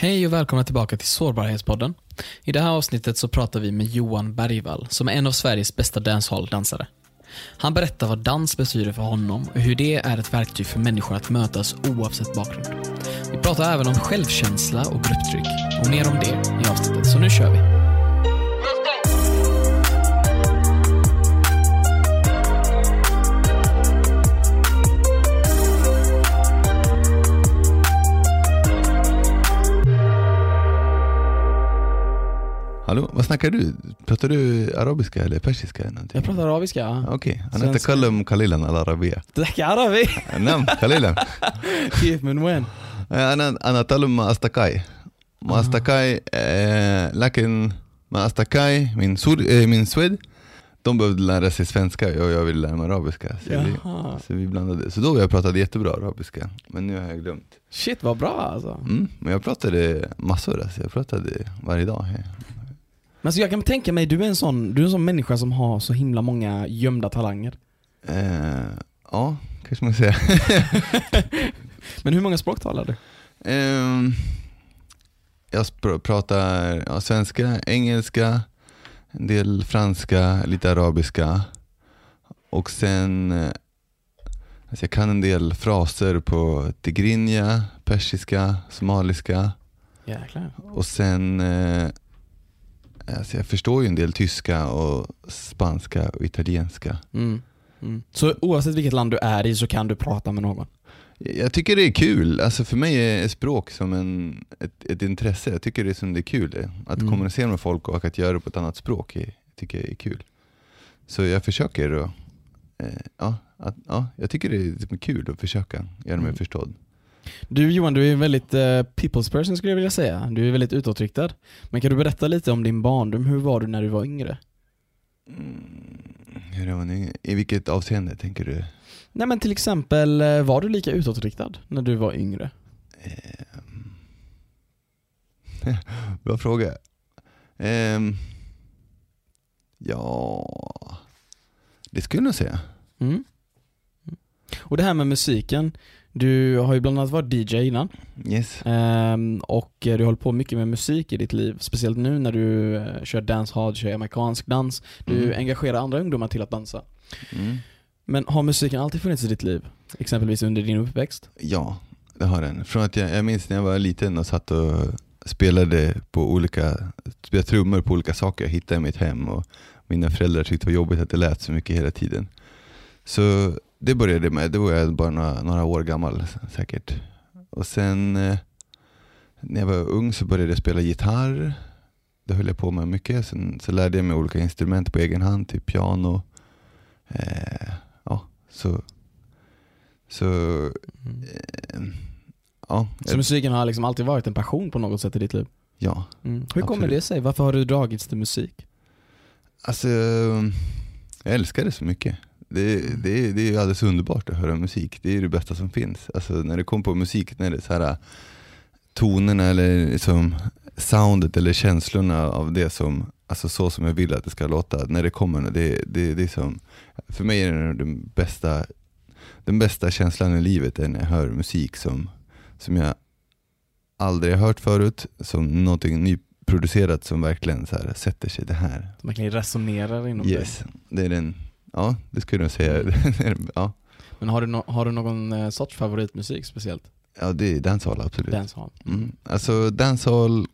Hej och välkomna tillbaka till Sårbarhetspodden. I det här avsnittet så pratar vi med Johan Bergvall som är en av Sveriges bästa dancehall-dansare. Han berättar vad dans betyder för honom och hur det är ett verktyg för människor att mötas oavsett bakgrund. Vi pratar även om självkänsla och grupptryck och mer om det i avsnittet, så nu kör vi. Hallå, vad snackar du? Pratar du arabiska eller persiska? Eller någonting? Jag pratar arabiska. ja. Okej, أنا Svenska. أتكلم قليلا العربية تحكي عربي؟ نعم قليلا كيف من وين؟ أنا أنا أتكلم مع أصدقائي مع أصدقائي eh, لكن مع أصدقائي من سور eh, min Swed de behövde lära sig svenska och jag ville lära mig arabiska. Så, vi, Jaha. så vi blandade. Så då jag pratade jättebra arabiska, men nu har jag glömt. Shit vad bra alltså. Mm, men jag pratade massor, alltså. jag pratade varje dag. Men så jag kan tänka mig, du är en sån, du är en sån människa som har så himla många gömda talanger. Eh, ja, kanske man säga. Men hur många språk talar du? Ehm, jag pratar ja, svenska, engelska, en del franska, lite arabiska. Och sen, eh, alltså jag kan en del fraser på tigrinja, persiska, somaliska. Jäklar. Och sen, eh, alltså jag förstår ju en del tyska och spanska och italienska. Mm. Mm. Så oavsett vilket land du är i så kan du prata med någon? Jag tycker det är kul, alltså för mig är språk som en, ett, ett intresse. Jag tycker det är som det är kul. det. Att Mm. kommunicera med folk och att göra det på ett annat språk är, tycker jag är kul. Så jag försöker att, eh, ja, att, ja, jag tycker det är kul att försöka göra mig Mm. förstådd. Du Johan, du är en väldigt uh, people's person skulle jag vilja säga. Du är väldigt utåtriktad. Men kan du berätta lite om din barndom? Hur var du när du var yngre? Mm, hur är man, I vilket avseende tänker du? Nej men till exempel, eh, var du lika utåtriktad när du var yngre? Ehm, Bra fråga. Ehm, ja, det skulle jag nog säga. Mm. Och det här med musiken, du har ju bland annat varit DJ innan. Yes. Ehm, och du håller på mycket med musik i ditt liv. Speciellt nu när du eh, kör dancehall, kör amerikansk dans. Du Mm. engagerar andra ungdomar till att dansa. Mm. Men har musiken alltid funnits i ditt liv? Exempelvis under din uppväxt? Ja, det har den. Från att jag, jag minns när jag var liten och satt och spelade på olika, spelade trummor på olika saker jag hittade i mitt hem och mina föräldrar tyckte det var jobbigt att det lät så mycket hela tiden. Så det började med, då var jag bara några, några år gammal säkert. Och sen eh, när jag var ung så började jag spela gitarr. Det höll jag på med mycket. Sen så lärde jag mig olika instrument på egen hand, typ piano. Eh, ja, så, så Eh, Ja, Så musiken har liksom alltid varit en passion på något sätt i ditt liv? ja. Mm. Hur kommer Absolut. det sig? Varför har du dragits till musik? Alltså, jag älskar det så mycket. Det, det, det är alldeles underbart att höra musik. Det är det bästa som finns. Alltså när det kommer på musik, när det är så här tonerna eller liksom soundet eller känslorna av det som, alltså så som jag vill att det ska låta. När det kommer, det, det, det är som, för mig är det den bästa, den bästa känslan i livet är när jag hör musik som, som jag aldrig har hört förut, som någonting nyproducerat som verkligen så här, sätter sig det här. Som verkligen resonerar inom Yes, det är den, ja det skulle jag säga. ja. Men har du, no- har du någon eh, sorts favoritmusik speciellt? ja, det är dancehall absolut. Dancehall? Mm. Alltså dancehall,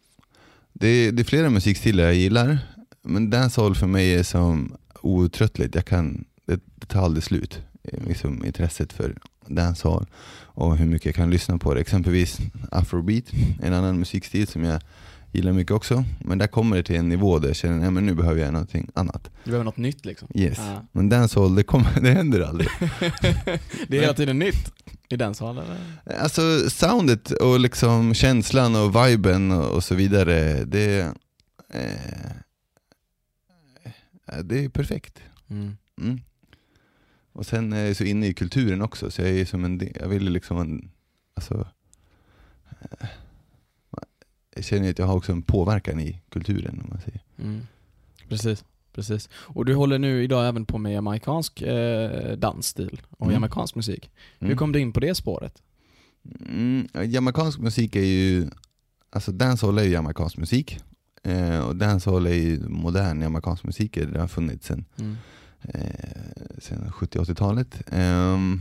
det är, det är flera musikstilar jag gillar, men dancehall för mig är som outtröttligt. Jag kan, det, det tar aldrig slut, liksom, intresset för dancehall och hur mycket jag kan lyssna på det. Exempelvis afrobeat, en annan musikstil som jag gillar mycket också. Men där kommer det till en nivå där jag känner att nu behöver jag någonting annat. Du behöver något nytt liksom? Yes. Ja. Men dancehall, det, kommer, det händer aldrig. det är hela tiden nytt i dancehall eller? Alltså soundet och liksom känslan och viben och, så vidare, det, eh, eh, det är perfekt. Mm. Mm. Och sen är jag så inne i kulturen också, så jag är som en jag vill liksom en, alltså, eh, jag känner att jag har också en påverkan i kulturen om man säger. Mm. Precis, precis. Och du håller nu idag även på med jamaicansk eh, dansstil och Mm. jamaicansk musik. Hur Mm. kom du in på det spåret? Mm, ja, jamaicansk musik är ju alltså dancehall är ju jamaicansk musik. Eh, och dancehall är ju modern jamaicansk musik, det har funnits sedan Mm. eh, sen 70-80-talet. Ehm,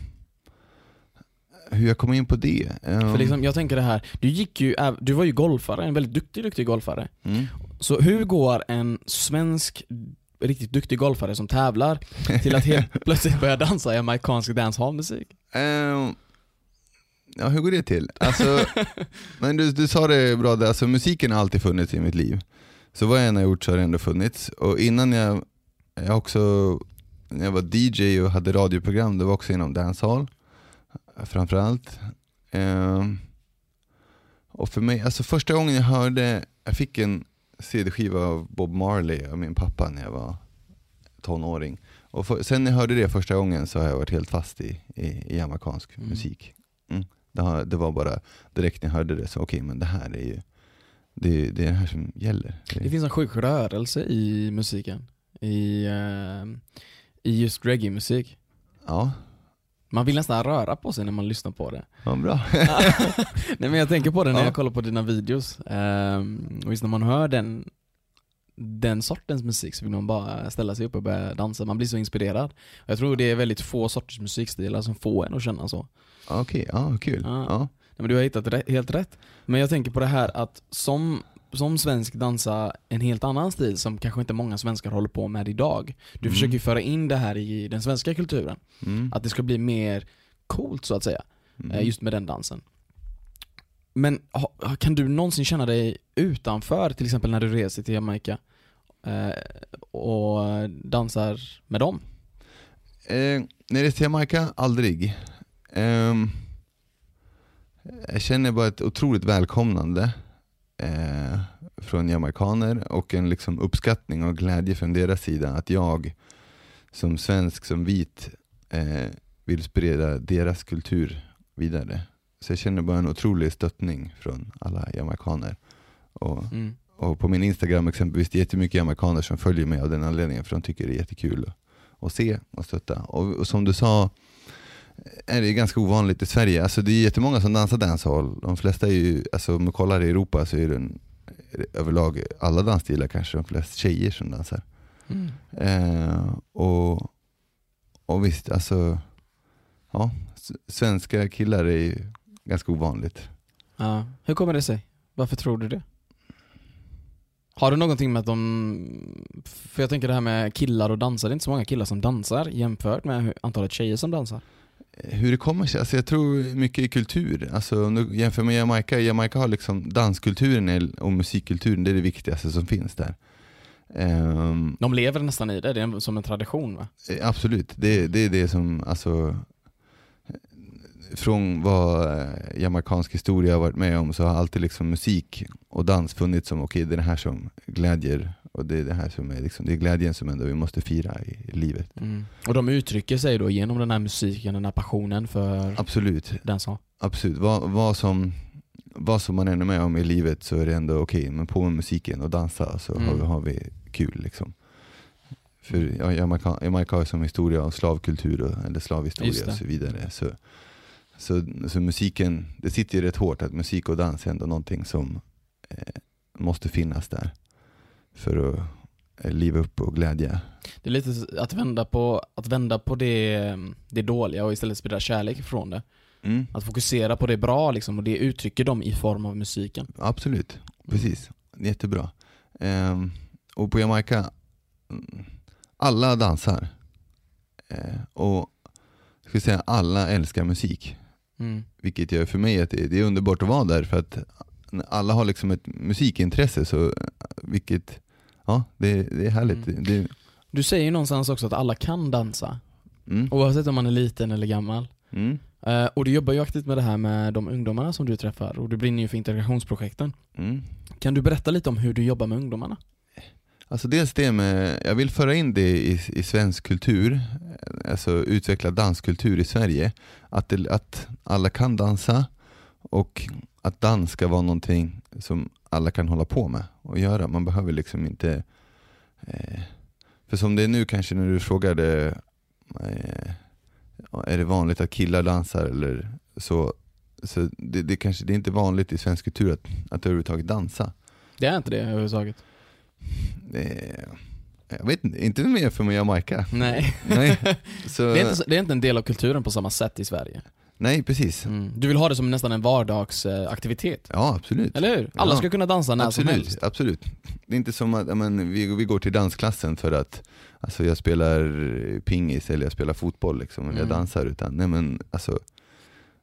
hur jag kom in på det? Ehm, För liksom, jag tänker det här, du gick ju, du var ju golfare, en väldigt duktig, duktig golfare. mm. Så hur går en svensk riktigt duktig golfare som tävlar till att helt plötsligt börja dansa jamaicansk dancehall-musik? Ehm, ja, hur går det till? Alltså, men du, du sa det bra, där, alltså, musiken har alltid funnits i mitt liv. Så vad jag än har gjort så har det ändå funnits. Och innan jag, jag också, när jag var DJ och hade radioprogram, det var också inom dancehall framförallt. Ehm, och för mig, alltså första gången jag hörde, jag fick en CD-skiva av Bob Marley av min pappa när jag var tonåring. Och för, sen när jag hörde det första gången så har jag varit helt fast i, i, i jamaicansk Mm. musik. Mm. Det, har, det var bara direkt när jag hörde det så okej men det här är ju det, det är det här som gäller. Det, Det finns en sjuk rörelse i musiken. I, eh, i just reggae-musik. Ja, Man vill nästan röra på sig när man lyssnar på det. vad bra. Nej men jag tänker på det när Ja. jag kollar på dina videos. Ehm, och just när man hör den, den sortens musik så vill man bara ställa sig upp och börja dansa. Man blir så inspirerad. Och jag tror det är väldigt få sorters musikstilar som får en att känna så. Ja, Okej, ja, kul. Ja. Ja. Nej, men du har hittat rä- helt rätt. Men jag tänker på det här att som, som svensk dansa en helt annan stil som kanske inte många svenskar håller på med idag. Du Mm. försöker föra in det här i den svenska kulturen. Mm. Att det ska bli mer coolt så att säga. Mm. eh, just med den dansen. Men kan du någonsin känna dig utanför, till exempel när du reser till Jamaica eh, och dansar med dem? Eh, när det är till Jamaica, aldrig. Ehm, jag känner bara ett otroligt välkomnande eh, från jamaikaner och en liksom uppskattning och glädje från deras sida att jag som svensk, som vit, eh, vill sprida deras kultur vidare. Så jag känner bara en otrolig stöttning från alla jamaikaner. Och Mm. och på min Instagram exempelvis, det är jättemycket amerikaner som följer mig av den anledningen, för de tycker det är jättekul att, att se och stötta. Och, och som du sa, är det ganska ovanligt i Sverige. Alltså det är jättemånga som dansar dancehall. De flesta är ju, alltså om man kollar i Europa så är det, en, överlag alla dansstilar kanske de flesta tjejer som dansar. Mm. Eh, och, och visst, alltså, ja, svenska killar är ju ganska ovanligt. Ja. Hur kommer det sig? Varför tror du det? Har du någonting med att de... För jag tänker det här med killar och dansar, det är inte så många killar som dansar jämfört med antalet tjejer som dansar. Hur det kommer sig? Alltså jag tror mycket i kultur. Alltså om du jämför med Jamaica, Jamaica har liksom danskulturen och musikkulturen, det är det viktigaste som finns där. Ehm, De lever nästan i det, det är som en tradition va? eh, absolut, det, det är det som, alltså från vad eh, jamaicansk historia har varit med om så har alltid liksom musik och dans funnits som, okej det är det här som glädjer och det är det här som är, liksom, det är glädjen som ändå vi måste fira i, livet. Mm. Och de uttrycker sig då genom den här musiken, den här passionen för Absolut, dancehall. Absolut, vad, vad, som, vad som man än är med om i livet så är det ändå okej, men på med musiken och dansa så Mm. har, vi, har vi kul liksom. För ja, Jamaica, Jamaica har som historia av slavkultur, och, eller slavhistoria och så vidare. Så, så, så musiken, det sitter ju rätt hårt att musik och dans är ändå någonting som eh, måste finnas där. För att eh, liva upp och glädja. Det är lite att vända på, att vända på det, det dåliga och istället sprida kärlek ifrån det. Mm. Att fokusera på det bra liksom, och det uttrycker de i form av musiken. Absolut, precis. Jättebra. Ehm, och på Jamaica, mm, alla dansar. Eh, och jag skulle säga alla älskar musik. Mm. Vilket gör för mig att det, det är underbart att vara där för att alla har liksom ett musikintresse. Så, eh, vilket, ja, det, det är härligt. Mm. Det, Du säger ju någonstans också att alla kan dansa, mm, oavsett om man är liten eller gammal. mm, Eh, och du jobbar ju aktivt med det här med de ungdomarna som du träffar och du brinner ju för integrationsprojekten. mm. Kan du berätta lite om hur du jobbar med ungdomarna? Alltså dels det med, jag vill föra in det i, i svensk kultur, alltså utveckla danskultur i Sverige. Att, det, att alla kan dansa och att dans ska vara någonting som alla kan hålla på med och göra. Man behöver liksom inte... Eh, för som det är nu kanske när du frågade, eh, är det vanligt att killar dansar eller så, så det, det, kanske, det är inte vanligt i svensk kultur att, att överhuvudtaget dansa. Det är inte det överhuvudtaget. Det, jag vet inte, inte mer för mig Jamaica. Nej. Nej, så, Det är, inte, det är inte en del av kulturen på samma sätt i Sverige. Nej precis. Mm. Du vill ha det som nästan en vardagsaktivitet. Ja absolut. Eller hur? Alla Ja. ska kunna dansa när som helst. Absolut, absolut. Det är inte som att men, vi, vi går till dansklassen för att alltså, jag spelar pingis eller jag spelar fotboll liksom, eller jag Mm. dansar. Utan, nej, men, alltså,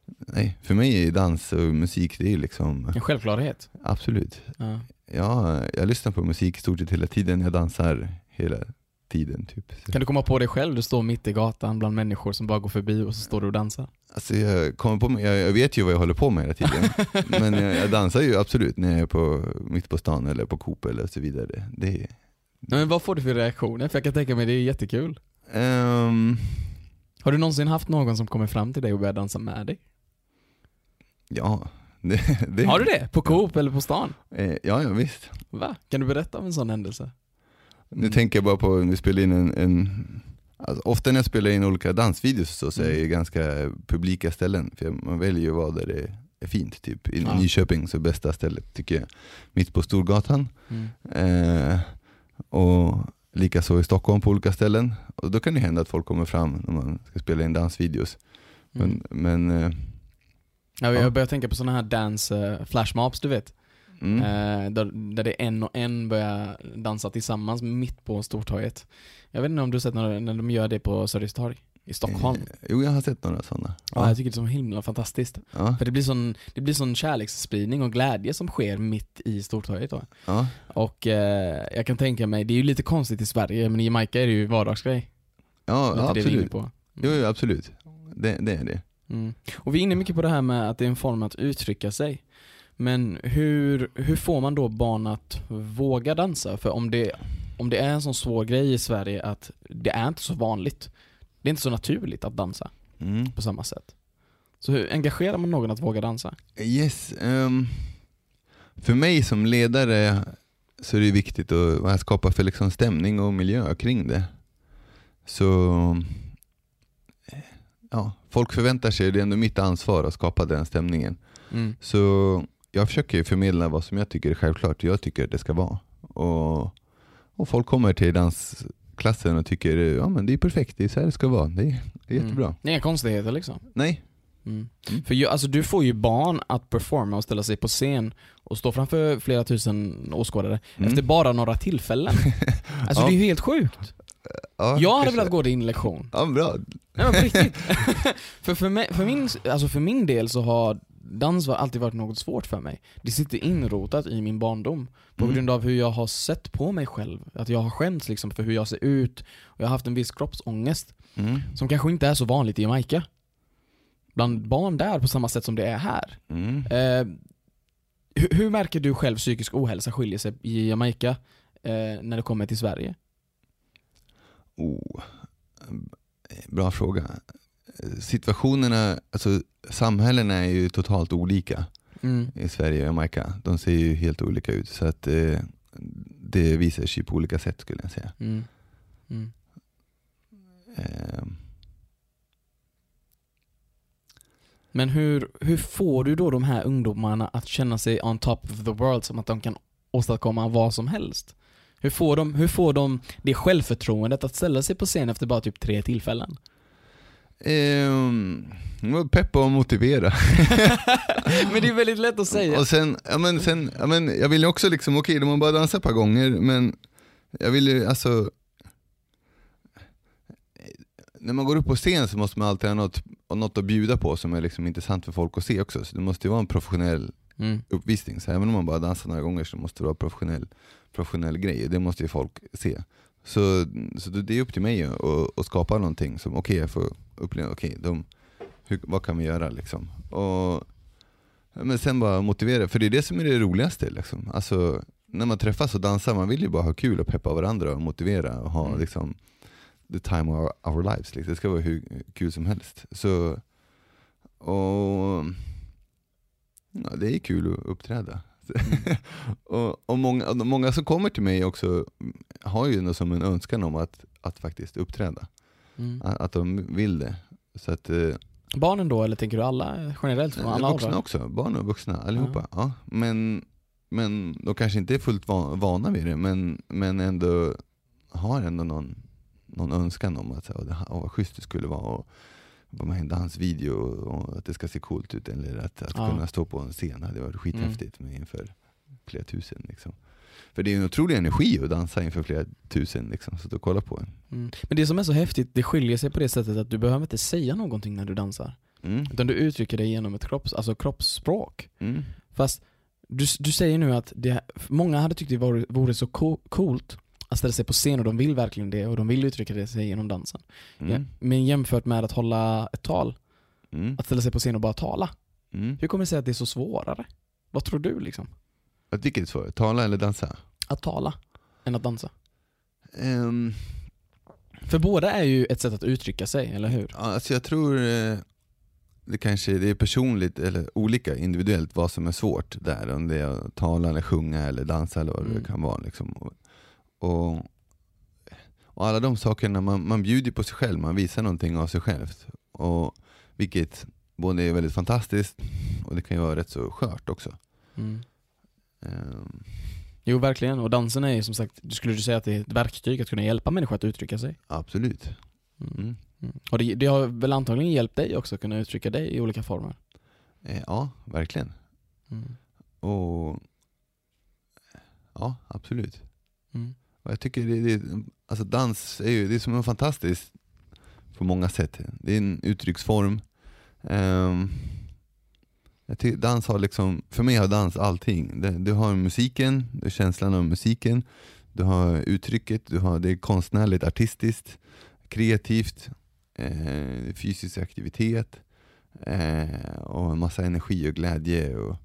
nej, för mig är dans och musik, det är liksom, En självklarhet. absolut. Ja. Ja, jag lyssnar på musik i stort sett hela tiden, jag dansar hela tiden. Typ. Så, Kan du komma på dig själv? Du står mitt i gatan bland människor som bara går förbi och så står du och dansar. alltså, jag, kommer på mig, jag, jag vet ju vad jag håller på med hela tiden, men jag, jag dansar ju absolut när jag är på, mitt på stan eller på Coop eller så vidare. Det, Men vad får du för reaktioner? För jag kan tänka mig det är jättekul. ehm, Har du någonsin haft någon som kommer fram till dig och börjar dansa med dig? Ja, det, det Har du det? På Coop eller på stan? Eh, ja, ja, visst. Va? Kan du berätta om en sån händelse? Nu Mm. tänker jag bara på, vi spelar in en, en alltså, ofta när jag spelar in olika dansvideos så, så är Mm. det ganska publika ställen, för man väljer ju vad där det är fint. Typ. I Ja. Nyköping så bästa stället tycker jag, mitt på Storgatan. Mm. Eh, och likaså i Stockholm på olika ställen. Och då kan det hända att folk kommer fram när man ska spela in dansvideos. Mm. Men, men eh, Ja, Ja. jag börjar tänka på såna här dance uh, flashmobs du vet. Mm, Eh, där, där det en och en börjar dansa tillsammans mitt på Stortorget. Jag vet inte om du har sett när, när de gör det på Sergels torg i Stockholm? eh, jo, jag har sett några sådana. Ja, jag tycker det är så himla fantastiskt. ja, För det blir sån, det blir sån kärleksspridning och glädje som sker mitt i Stortorget då. ja. Och eh, jag kan tänka mig, det är ju lite konstigt i Sverige, men i Jamaica är det ju vardagsgrej. Ja, ja absolut. på. Jo, jo, absolut. Det, det är det. Mm. Och vi är inne mycket på det här med att det är en form att uttrycka sig. Men hur, hur får man då barn att våga dansa? För om det, om det är en sån svår grej i Sverige att det är inte så vanligt. Det är inte så naturligt att dansa Mm. på samma sätt. Så hur engagerar man någon att våga dansa? Yes, ehm, för mig som ledare så är det viktigt att skapa för liksom stämning och miljö kring det. Så eh, ja, folk förväntar sig, det är ändå mitt ansvar att skapa den stämningen. Mm. Så jag försöker ju förmedla vad som jag tycker är självklart, jag tycker det ska vara. Och, och folk kommer till dansklassen och tycker ja men det är perfekt, det är så här det ska vara, det är, det är jättebra. Mm. Det är inga konstigheter liksom. Nej, Mm. Mm. För ju, alltså, du får ju barn att performa och ställa sig på scen och stå framför flera tusen åskådare Mm. efter bara några tillfällen. Alltså Ja. det är ju helt sjukt. ja, Jag hade velat gå din lektion. Ja, bra. Nej men på riktigt. för, för, mig, för, min, alltså för min del så har dans var- alltid varit något svårt för mig. Det sitter inrotat i min barndom. På Mm. grund av hur jag har sett på mig själv. Att jag har skämts liksom för hur jag ser ut. Och jag har haft en viss kroppsångest. Mm. Som kanske inte är så vanligt i Jamaica. Bland barn där på samma sätt som det är här. Mm. Eh, hur, hur märker du själv psykisk ohälsa skiljer sig i Jamaica eh, när det kommer till Sverige? Oh, bra fråga. Situationerna, alltså samhällena är ju totalt olika Mm. i Sverige och Jamaica. De ser ju helt olika ut så att eh, det visar sig på olika sätt skulle jag säga. Mm. Mm. Eh, Men hur, hur får du då de här ungdomarna att känna sig on top of the world som att de kan åstadkomma vad som helst? Hur får de, hur får de det självförtroendet att ställa sig på scen efter bara typ tre tillfällen? Ehm, peppa och motivera. men det är väldigt lätt att säga. Och sen, ja men sen, ja men jag vill ju också liksom, okej de har bara dansat ett par gånger men jag vill ju alltså när man går upp på scen så måste man alltid ha något, något att bjuda på som är liksom intressant för folk att se också. Så det måste ju vara en professionell Mm. uppvisning. Så även om man bara dansar några gånger så måste det vara professionell, professionell grej. Det måste ju folk se. Så, så det är upp till mig att, att skapa någonting som, okej jag får uppleva, okej de, hur, vad kan vi göra liksom? Och, men sen bara motivera, för det är det som är det roligaste. Liksom. Alltså, när man träffas och dansar, man vill ju bara ha kul och peppa varandra och motivera och ha Mm. liksom, the time of our, our lives. Liksom. Det ska vara hur kul som helst. Så, och ja, det är kul att uppträda. och, och många, många som kommer till mig också har ju något som en önskan om att, att faktiskt uppträda. Mm. Att, att de vill det. Så att, eh, Barnen då, eller tänker du alla generellt? Från alla vuxna åldrar? också, barn och vuxna allihopa. Ja. Men, men de kanske inte är fullt va- vana vid det, men, men ändå har ändå någon, någon önskan om att, åh, åh, vad schysst det skulle vara och vara med dansvideo och att det ska se coolt ut. Eller att, att Ja. Mm. kunna stå på en scen hade varit skithäftigt med inför flera tusen. Liksom. För det är en otrolig energi att dansa inför flera tusen, liksom, så att kolla på en. Mm. Men det som är så häftigt, det skiljer sig på det sättet att du behöver inte säga någonting när du dansar. Mm. Utan du uttrycker dig genom ett kropps, alltså kroppsspråk. Mm. Fast du, du säger nu att det, många hade tyckt det vore, vore så co- coolt att ställa sig på scen och de vill verkligen det och de vill uttrycka det sig genom dansen. Mm. Ja, men jämfört med att hålla ett tal, Mm. att ställa sig på scen och bara tala. Mm. Hur kommer det sig att det är så svårare? Vad tror du liksom? Att vilket svar? Tala eller dansa? Att tala än att dansa? Ehm, För båda är ju ett sätt att uttrycka sig, eller hur? Alltså jag tror eh, det kanske det är personligt eller olika individuellt vad som är svårt där. Om det är att tala eller sjunga eller dansa eller vad Mm. det kan vara. Liksom. Och, och, alla de sakerna, man, man bjuder på sig själv, man visar någonting av sig själv. Och, vilket både är väldigt fantastiskt och det kan ju vara rätt så skört också. Mm. Ehm, Jo, verkligen. Och dansen är ju som sagt, du skulle du säga att det är ett verktyg att kunna hjälpa människor att uttrycka sig? absolut. Mm. Mm. Mm. Och det, det har väl antagligen hjälpt dig också att kunna uttrycka dig i olika former? Eh, ja, verkligen. Mm. Och Ja, absolut. Mm. Och jag tycker det, det, alltså dans är ju det är som en fantastisk på många sätt. Det är en uttrycksform. Ehm, jag tycker dans har liksom, för mig har dans allting. Det, du har musiken, du har känslan av musiken, du har uttrycket, du har det är konstnärligt, artistiskt, kreativt, eh, fysisk aktivitet eh, och en massa energi och glädje och,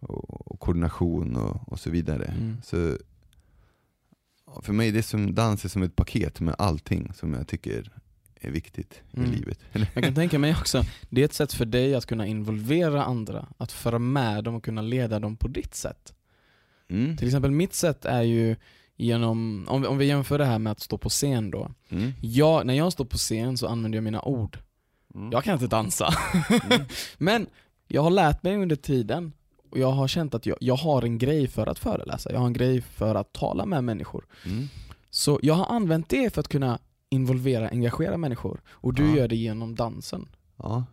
och, och koordination och, och så vidare. Mm. Så för mig det är som dans är som ett paket med allting som jag tycker är viktigt Mm. i livet. Jag kan tänka mig också, det är ett sätt för dig att kunna involvera andra, att föra med dem och kunna leda dem på ditt sätt. Mm. Till exempel mitt sätt är ju genom, om, vi- om vi jämför det här med att stå på scen då. Mm. Jag, när jag står på scen så använder jag mina ord. Mm. Jag kan inte dansa. Mm. Men jag har lärt mig under tiden och jag har känt att jag, jag har en grej för att föreläsa, jag har en grej för att tala med människor. Mm. Så jag har använt det för att kunna involvera, engagera människor. Och du Ja. gör det genom dansen. Ja.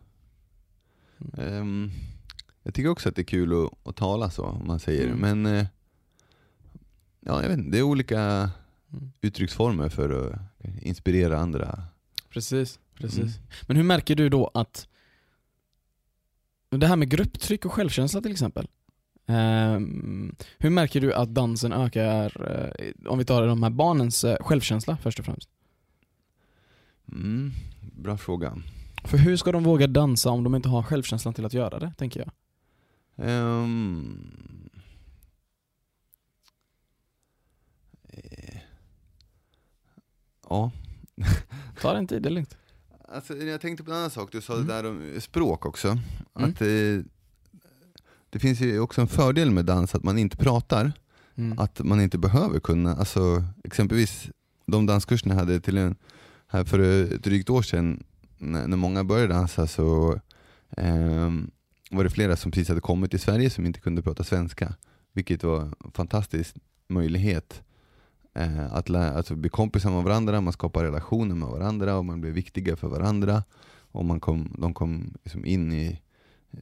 Mm. Ehm, jag tycker också att det är kul att, att tala så, om man säger Mm. Men eh, ja, jag vet inte, det är olika Mm. uttrycksformer för att inspirera andra. Precis, precis. Mm. Men hur märker du då att det här med grupptryck och självkänsla till exempel. Ehm, hur märker du att dansen ökar, eh, om vi tar de här barnens eh, självkänsla först och främst? Mm. Bra fråga. För hur ska de våga dansa om de inte har självkänslan till att göra det, tänker jag. Ehm. Eh. Ja, Ta din tid, det är lugnt. Alltså, jag tänkte på en annan sak, du sa Mm. det där om språk också. Mm. Att, eh, det finns ju också en fördel med dans, att man inte pratar. Mm. Att man inte behöver kunna, alltså, exempelvis de danskurserna jag hade till en, här för ett drygt år sedan, när, när många började dansa så ehm, var det flera som precis hade kommit till Sverige som inte kunde prata svenska. Vilket var en fantastisk möjlighet eh, att alltså bli kompisar med varandra, man skapar relationer med varandra och man blir viktiga för varandra. Och man kom, de kom liksom in i,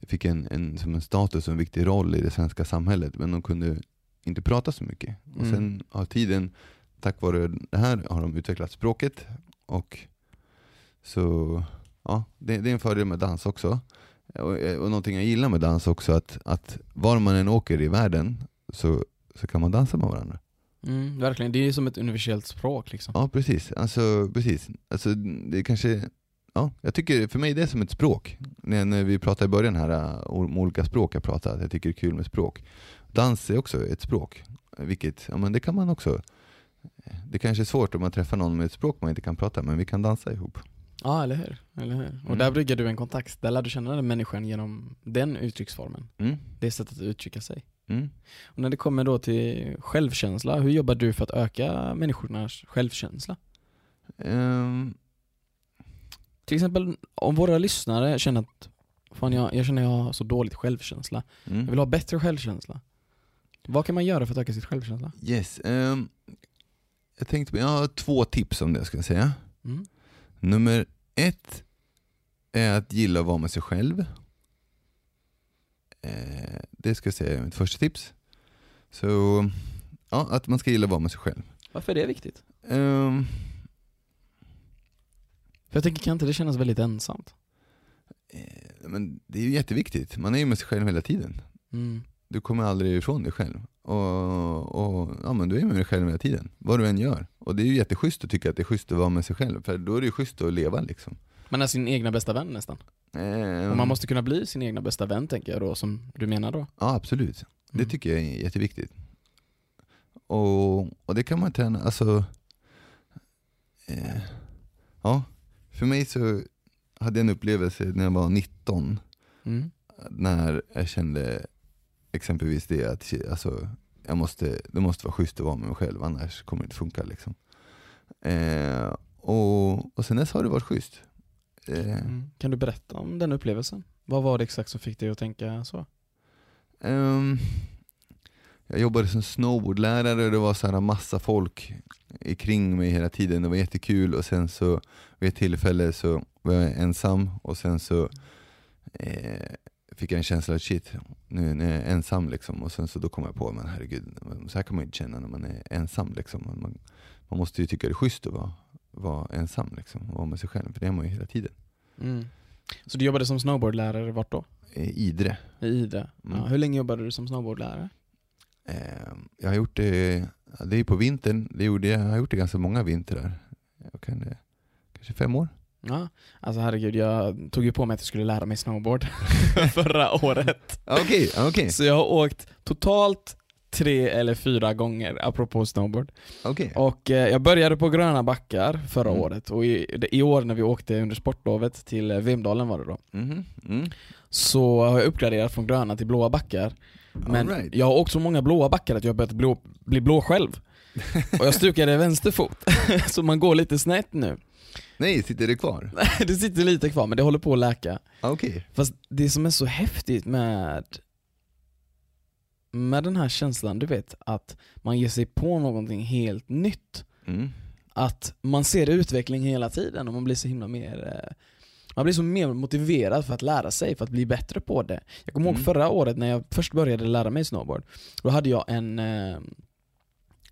fick en, en, som en status och en viktig roll i det svenska samhället men de kunde inte prata så mycket. Och Mm. sen har tiden, tack vare det här, har de utvecklat språket. Och så, ja, det, det är en fördel med dans också. Och, och någonting jag gillar med dans också, att, att var man än åker i världen så, så kan man dansa med varandra. Mm, verkligen, det är som ett universellt språk liksom. Ja precis, alltså, precis. Alltså, det kanske, ja, jag tycker för mig det är som ett språk. När, när vi pratade i början här äh, om olika språk jag pratar, att jag tycker det är kul med språk. Dans är också ett språk, vilket, ja men det kan man också. Det kanske är svårt om man träffar någon med ett språk man inte kan prata, men vi kan dansa ihop. Ja, eller hur? Eller hur? Och Mm. där bryggar du en kontakt, där lär du känna den människan genom den uttrycksformen. Mm. Det sättet att uttrycka sig. Mm. Och när det kommer då till självkänsla, hur jobbar du för att öka människornas självkänsla? Ehm, Till exempel om våra lyssnare känner att fan jag, jag känner jag har så dåligt självkänsla. Jag Mm. vill ha bättre självkänsla. Vad kan man göra för att öka sitt självkänsla? Yes. ehm, jag tänkte, jag har två tips om det ska jag säga. Mm. Nummer ett är att gilla att vara med sig själv. Eh, det ska jag säga är mitt första tips. Så, ja, att man ska gilla att vara med sig själv. Varför är det viktigt? Ehm, För jag tänker, kan inte det kännas väldigt ensamt? eh, men det är ju jätteviktigt, man är ju med sig själv hela tiden. Mm. Du kommer aldrig ifrån dig själv. Och, och, ja, men du är med dig själv hela tiden, vad du än gör. Och det är ju jätteschysst att tycka att det är schysst att vara med sig själv, för då är det ju schysst att leva liksom. Man är sin egna bästa vän nästan. Ehm, Och man måste kunna bli sin egna bästa vän tänker jag då, som du menar då. Ja absolut, det Mm. tycker jag är jätteviktigt. Och, och det kan man träna, alltså eh, Ja, för mig så hade jag en upplevelse när jag var 19 Mm. när jag kände exempelvis det att alltså, jag måste, det måste vara schysst att vara med mig själv annars kommer det inte funka liksom. Eh, och, och sen dess har det varit schysst. Eh, Mm. Kan du berätta om den upplevelsen? Vad var det exakt som fick dig att tänka så? Ehm, jag jobbade som snowboardlärare och det var så här massa folk kring mig hela tiden. Det var jättekul och sen så vid ett tillfälle så var jag ensam och sen så eh, fick jag en känsla att shit, nu, nu är jag ensam liksom. Och sen så då kom jag på, men herregud, så här kan man ju inte känna när man är ensam liksom. Man, man måste ju tycka det är schysst att vara, vara ensam liksom, och vara med sig själv, för det är man ju hela tiden. Mm. Så du jobbade som snowboardlärare vart då? Eh, Idre. I Idre? Mm. Ja, hur länge jobbade du som snowboardlärare? Eh, jag har gjort det, det är på vintern, det gjorde jag, har gjort det ganska många vintrar. Jag kan det, kanske fem år? Ja, alltså herregud, jag tog ju på mig att jag skulle lära mig snowboard förra året. Okej, okej, Så jag har åkt totalt tre eller fyra gånger, apropå snowboard. okej. Och eh, jag började på Gröna Backar förra Mm. året och i, i år när vi åkte under sportlovet till eh, Vemdalen var det då, Mhm, mm. så har jag uppgraderat från gröna till blåa backar. Men right. jag har åkt så många blåa backar att jag har börjat blå, bli blå själv. Och jag stukade vänster fot, så man går lite snett nu. Nej, sitter det kvar? Det sitter lite kvar men det håller på att läka. Okej. Fast det som är så häftigt med med den här känslan, du vet, att man ger sig på någonting helt nytt. Mm. Att man ser utveckling hela tiden och man blir så himla mer eh, man blir så mer motiverad för att lära sig, för att bli bättre på det. Jag kommer ihåg Mm. förra året när jag först började lära mig snowboard, då hade jag en, eh,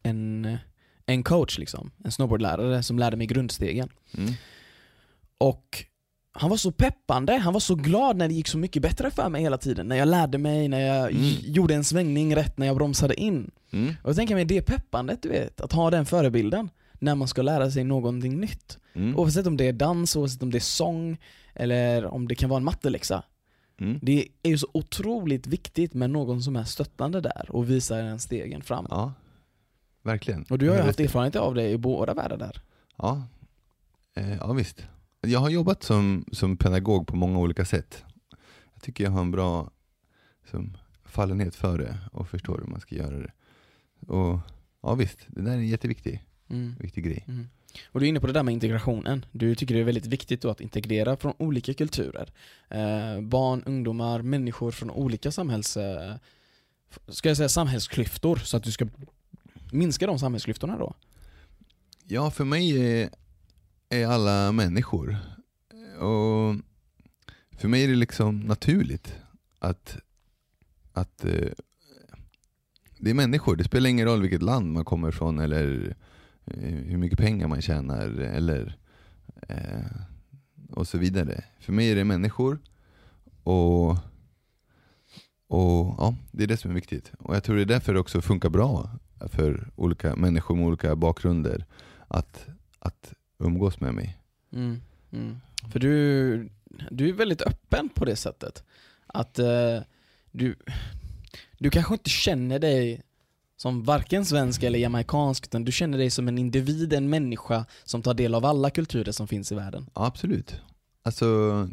en, en coach liksom, en snowboardlärare som lärde mig grundstegen. Mm. Och han var så peppande, han var så glad när det gick så mycket bättre för mig hela tiden. När jag lärde mig, när jag Mm. gjorde en svängning rätt, när jag bromsade in. Mm. Och jag tänker mig det peppandet du vet, att ha den förebilden när man ska lära sig någonting nytt. Mm. Oavsett om det är dans, oavsett om det är sång, eller om det kan vara en matteläxa. Mm. Det är ju så otroligt viktigt med någon som är stöttande där och visar en stegen fram. Ja, verkligen. Och du har ju haft erfarenhet av det i båda världar där. Ja. Eh, ja, visst. Jag har jobbat som, som pedagog på många olika sätt. Jag tycker jag har en bra som, fallenhet för det och förstår hur man ska göra det. Och ja visst, det där är en jätteviktig Mm. viktig grej. Mm. Och du är inne på det där med integrationen. Du tycker det är väldigt viktigt då att integrera från olika kulturer. Eh, barn, ungdomar, människor från olika samhälls... Eh, ska jag säga samhällsklyftor, så att du ska minska de samhällsklyftorna då? Ja, för mig är, är alla människor. Och för mig är det liksom naturligt att, att eh, det är människor. Det spelar ingen roll vilket land man kommer ifrån eller eh, hur mycket pengar man tjänar eller eh, och så vidare. För mig är det människor och, och ja, det är det som är viktigt. Och jag tror det är därför det också funkar bra för olika människor med olika bakgrunder att, att umgås med mig. Mm. Mm. För du, du är väldigt öppen på det sättet. Att eh, du, du kanske inte känner dig som varken svensk eller jamaicansk, utan du känner dig som en individ, en människa som tar del av alla kulturer som finns i världen. Ja, absolut. Alltså,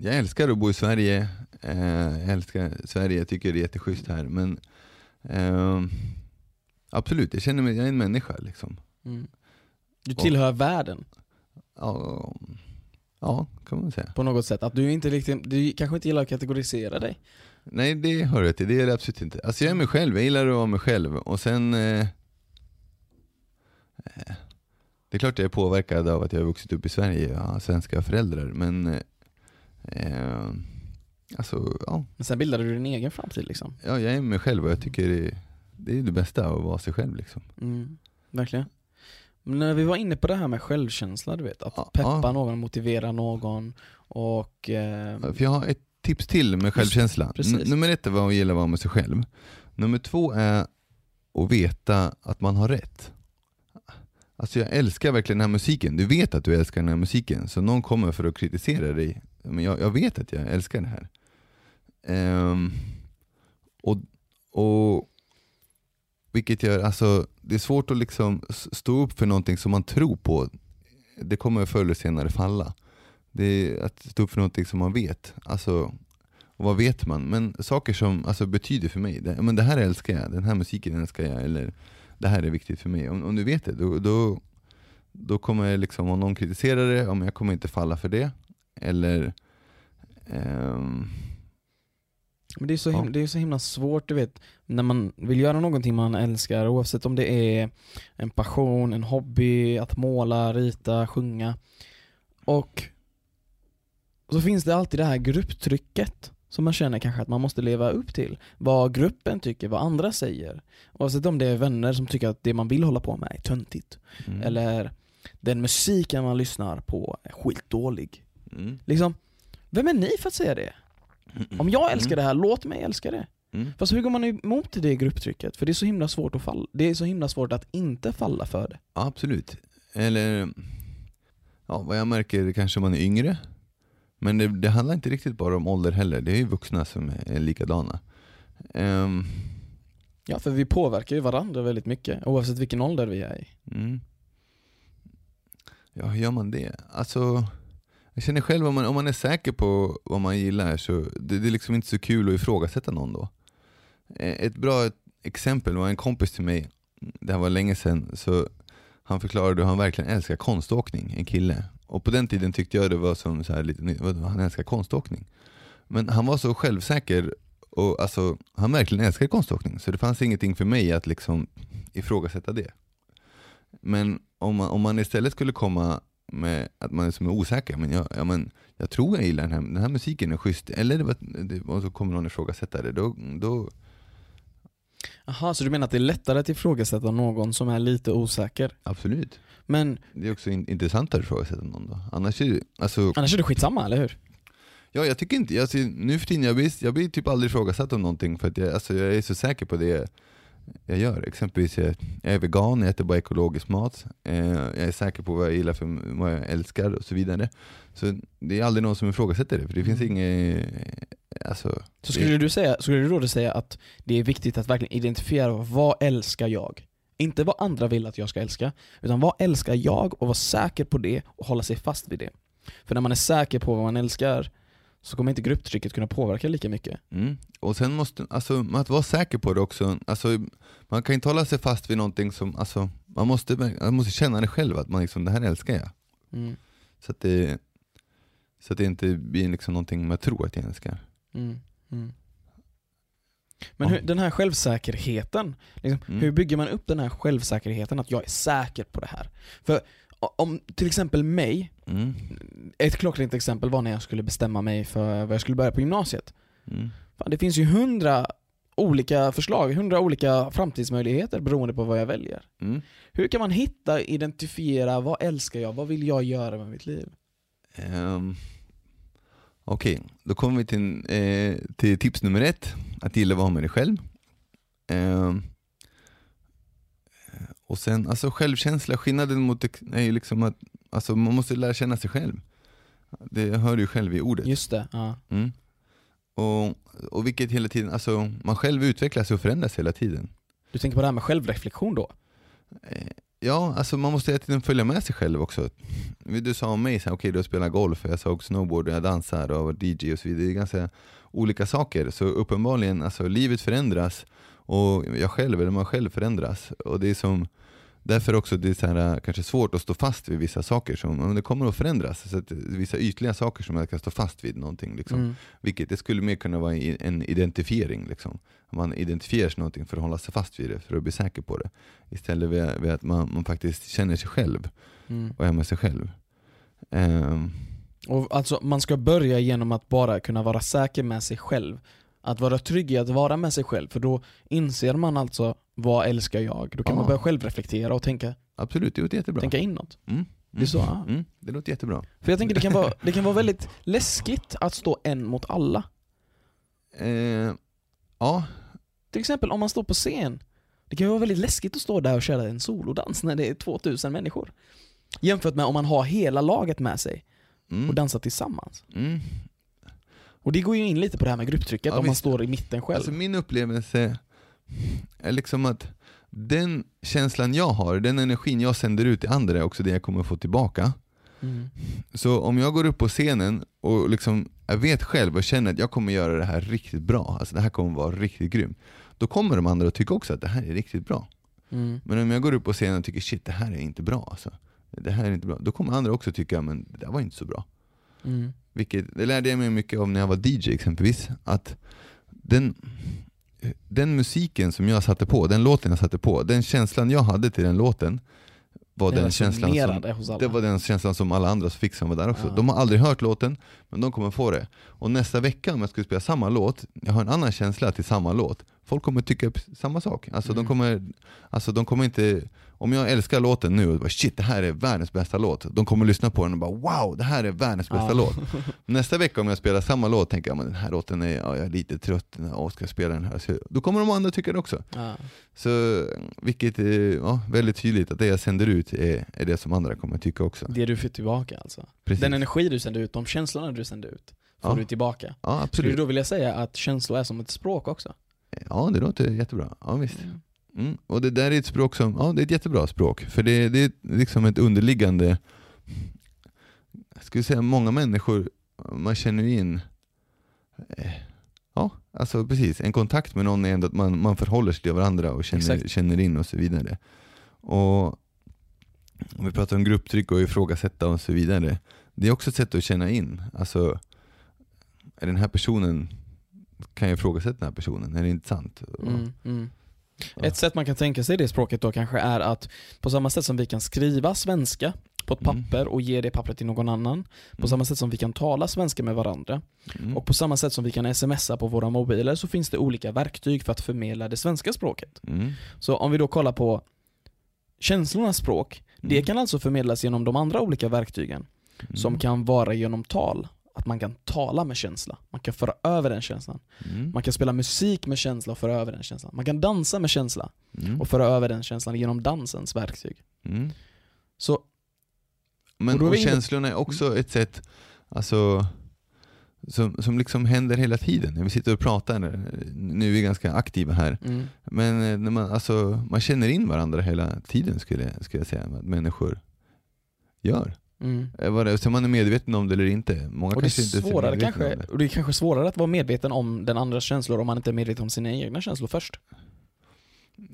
jag älskar att bo i Sverige. Eh, jag älskar Sverige, jag tycker det är jätteschysst här. Men eh, absolut, jag känner mig, jag är en människa liksom. Mm. Du tillhör världen. Ja, Ja, kan man säga. på något sätt. Att du inte riktigt, du kanske inte gillar att kategorisera dig. Nej, det har du till. Det är det absolut inte. Alltså jag är mig själv, jag gillar att vara mig själv. Och sen... Eh, eh, det är klart jag är påverkad av att jag har vuxit upp i Sverige och har svenska föräldrar, men... Eh, eh, alltså, ja. Men sen bildade du din egen framtid liksom. ja, jag är mig själv och jag tycker det, det är det bästa att vara sig själv liksom. Mm, verkligen. Men när vi var inne på det här med självkänsla, du vet, att Ja, peppa ja. någon, motivera någon och... Eh, För jag har ett tips till med självkänsla. nummer ett är vad att gilla att vara med sig själv. Nummer två är att veta att man har rätt. Alltså jag älskar verkligen den här musiken. Du vet att du älskar den här musiken, så någon kommer för att kritisera dig. Men jag, jag vet att jag älskar det här. Ehm, och, och vilket gör, alltså det är svårt att liksom stå upp för någonting som man tror på. Det kommer förr eller senare falla. Det är att stå upp för någonting som man vet. Alltså, och vad vet man? Men saker som alltså, betyder för mig, det, men det här älskar jag, den här musiken älskar jag, eller det här är viktigt för mig. Om, om du vet det, då, då, då kommer jag liksom, om någon kritiserar det, om jag kommer inte falla för det. Eller ehm, men det är, så Ja. himla, det är så himla svårt, du vet, när man vill göra någonting man älskar, oavsett om det är en passion, en hobby, att måla, rita, sjunga. Och så finns det alltid det här grupptrycket som man känner kanske att man måste leva upp till. Vad gruppen tycker, vad andra säger. Oavsett om det är vänner som tycker att det man vill hålla på med är töntigt. mm, Eller den musiken man lyssnar på är skitdålig. mm, Liksom, vem är ni för att säga det? Om jag älskar det här, låt mig älska det. mm. Fast hur går man emot det grupptrycket? För det är så himla svårt att falla. Det är så himla svårt att inte falla för det. Absolut. Eller, ja, vad jag märker kanske man är yngre. Men det, det handlar inte riktigt bara om ålder heller, det är ju vuxna som är likadana. Ehm, Ja, för vi påverkar ju varandra väldigt mycket, oavsett vilken ålder vi är i. mm. Ja, hur gör man det? Alltså, jag känner själv om man, om man är säker på vad man gillar så det, det är liksom inte så kul att ifrågasätta någon då. Eh, ett bra exempel var en kompis till mig, det här var länge sedan, så han förklarade hur han verkligen älskar konståkning, en kille. Och på den tiden tyckte jag det var som så här lite, han älskar konståkning. Men han var så självsäker och alltså, han verkligen älskar konståkning, så det fanns ingenting för mig att liksom ifrågasätta det. Men om man, om man istället skulle komma med att man är som är osäker, men jag, ja, men jag tror jag gillar den här, den här musiken är schysst, eller det, var- det, och så kommer någon ifrågasätta det, då, då Jaha, så du menar att det är lättare att ifrågasätta någon som är lite osäker? absolut. Men Det är också in, intressantare att ifrågasätta någon då. Annars är alltså, annars är det skitsamma, eller hur? ja jag tycker inte, alltså, nu för tiden, jag blir, jag blir typ aldrig ifrågasatt om någonting för att jag, alltså, jag är så säker på det jag gör. Exempelvis, jag, jag är vegan, jag äter bara ekologisk mat, eh, jag är säker på vad jag gillar, för vad jag älskar och så vidare. Så det är aldrig någon som ifrågasätter det, för det finns inget, alltså, Så skulle det, du, säga, skulle du då säga att det är viktigt att verkligen identifiera vad älskar jag? Inte vad andra vill att jag ska älska, utan vad älskar jag och vara säker på det och hålla sig fast vid det. För när man är säker på vad man älskar så kommer inte grupptrycket kunna påverka lika mycket. Mm. Och sen måste, alltså att vara säker på det också, alltså, man kan inte hålla sig fast vid någonting som, alltså, man måste, man måste känna det själv, att man liksom, det här älskar jag. Mm. Så att det, så att det inte blir liksom någonting man tror att jag älskar. Mm. Mm. Men hur, den här självsäkerheten, liksom, Mm. hur bygger man upp den här självsäkerheten att jag är säker på det här? För om till exempel mig, Mm. ett klockrent exempel var när jag skulle bestämma mig för vad jag skulle börja på gymnasiet. Mm. Fan, det finns ju hundra olika förslag, hundra olika framtidsmöjligheter beroende på vad jag väljer. Mm. Hur kan man hitta, identifiera, vad älskar jag, vad vill jag göra med mitt liv? Ehm, Okej, då kommer vi till, eh, till tips nummer ett, att gilla att vara med dig själv. Ehm, och sen, alltså självkänsla, skillnaden mot det är ju liksom att alltså, man måste lära känna sig själv. Det hör du ju själv i ordet. Just det, ja. Mm. Och, och vilket hela tiden, alltså man själv utvecklas och förändras hela tiden. Du tänker på det här med självreflektion då? Eh, Ja, alltså man måste hela tiden följa med sig själv också. Du sa om mig, okej du spelar golf, jag sa också snowboard, jag dansar och var DJ och så vidare. Det är ganska olika saker. Så uppenbarligen, alltså livet förändras och jag själv, eller man själv förändras. Och det är som, Därför också det är så här, äh, kanske svårt att stå fast vid vissa saker som men det kommer att förändras. Så att vissa ytliga saker som jag kan stå fast vid någonting. Liksom. Mm. Vilket det skulle mer kunna vara en identifiering. Liksom. Man identifierar sig någonting för att hålla sig fast vid det, för att bli säker på det. Istället vid att man, man faktiskt känner sig själv Mm. och är med sig själv. Ehm, Och alltså, man ska börja genom att bara kunna vara säker med sig själv. Att vara trygg i att vara med sig själv, för då inser man alltså vad älskar jag? Då kan Ja. man börja självreflektera och tänka, absolut, det låter jättebra. tänka inåt. Mm. Det är så, ja. Mm. Det låter jättebra. För jag tänker det kan, vara, det kan vara väldigt läskigt att stå en mot alla. Eh, ja, Till exempel om man står på scen. Det kan vara väldigt läskigt att stå där och köra en solodans när det är 2000 människor. Jämfört med om man har hela laget med sig mm. och dansar tillsammans. Mm. Och det går ju in lite på det här med grupptrycket Ja, om man visst. står i mitten själv. Alltså min upplevelse är liksom att den känslan jag har, den energin jag sänder ut till andra är också det jag kommer få tillbaka. Mm. Så om jag går upp på scenen och liksom, jag vet själv och känner att jag kommer göra det här riktigt bra, alltså det här kommer vara riktigt grymt. Då kommer de andra att tycka också att det här är riktigt bra. Mm. Men om jag går upp på scenen och tycker shit det här är inte bra alltså. Det här är inte bra. Då kommer andra också tycka men det där var inte så bra. Mm. Vilket, det lärde jag mig mycket av när jag var DJ exempelvis. Att den, den musiken som jag satte på, den låten jag satte på, den känslan jag hade till den låten var den känslan som, det var den känslan som alla andra fick som var där också. Ja. De har aldrig hört låten, men de kommer få det. Och nästa vecka om jag skulle spela samma låt, jag har en annan känsla till samma låt. Folk kommer tycka samma sak. Alltså, de, Mm. kommer, alltså de kommer inte, om jag älskar låten nu och bara shit det här är världens bästa låt. De kommer lyssna på den och bara wow det här är världens bästa Ja. låt. Nästa vecka om jag spelar samma låt tänker jag men den här låten är, ja, jag är lite trött, och ska jag spela den här? Så, då kommer de andra tycka det också. Ja. Så vilket är ja, väldigt tydligt att det jag sänder ut är, är det som andra kommer tycka också. Det du får tillbaka alltså. Precis. Den energi du sänder ut, de känslorna du sänder ut, får du tillbaka. Ja Skulle absolut. du då vilja säga att känslor är som ett språk också? Ja det låter jättebra. Ja visst. Mm. Och det där är ett språk som, ja det är ett jättebra språk. För det, det är liksom ett underliggande, jag skulle säga många människor, man känner in, eh, ja alltså precis, en kontakt med någon är ändå att man, man förhåller sig till varandra och känner, Exakt. känner in och så vidare. Och om vi pratar om grupptryck och ifrågasätta och så vidare, det är också ett sätt att känna in. Alltså, är den här personen, kan jag ifrågasätta den här personen? Är det inte sant? Mm, mm. Ja. Ett sätt man kan tänka sig det språket då kanske är att på samma sätt som vi kan skriva svenska på ett Mm. papper och ge det pappret till någon annan, på Mm. samma sätt som vi kan tala svenska med varandra Mm. och på samma sätt som vi kan smsa på våra mobiler så finns det olika verktyg för att förmedla det svenska språket. Så om vi då kollar på känslornas språk, det kan alltså förmedlas genom de andra olika verktygen som kan vara genom tal. Att man kan tala med känsla, man kan föra över den känslan. Mm. Man kan spela musik med känsla och föra över den känslan. Man kan dansa med känsla Mm. och föra över den känslan genom dansens verktyg. Mm. Så Men Och och känslorna är också ett sätt alltså, som, som liksom händer hela tiden. När vi sitter och pratar, nu är vi ganska aktiva här, mm, men eh, när man, alltså, man känner in varandra hela tiden skulle skulle jag säga att människor gör. Mm. Eh, vad det- Så man är medveten om det eller inte. Många Och det är, kanske inte är så svårare kanske, det. och det är kanske svårare att vara medveten om den andras känslor om man inte är medveten om sina egna känslor först.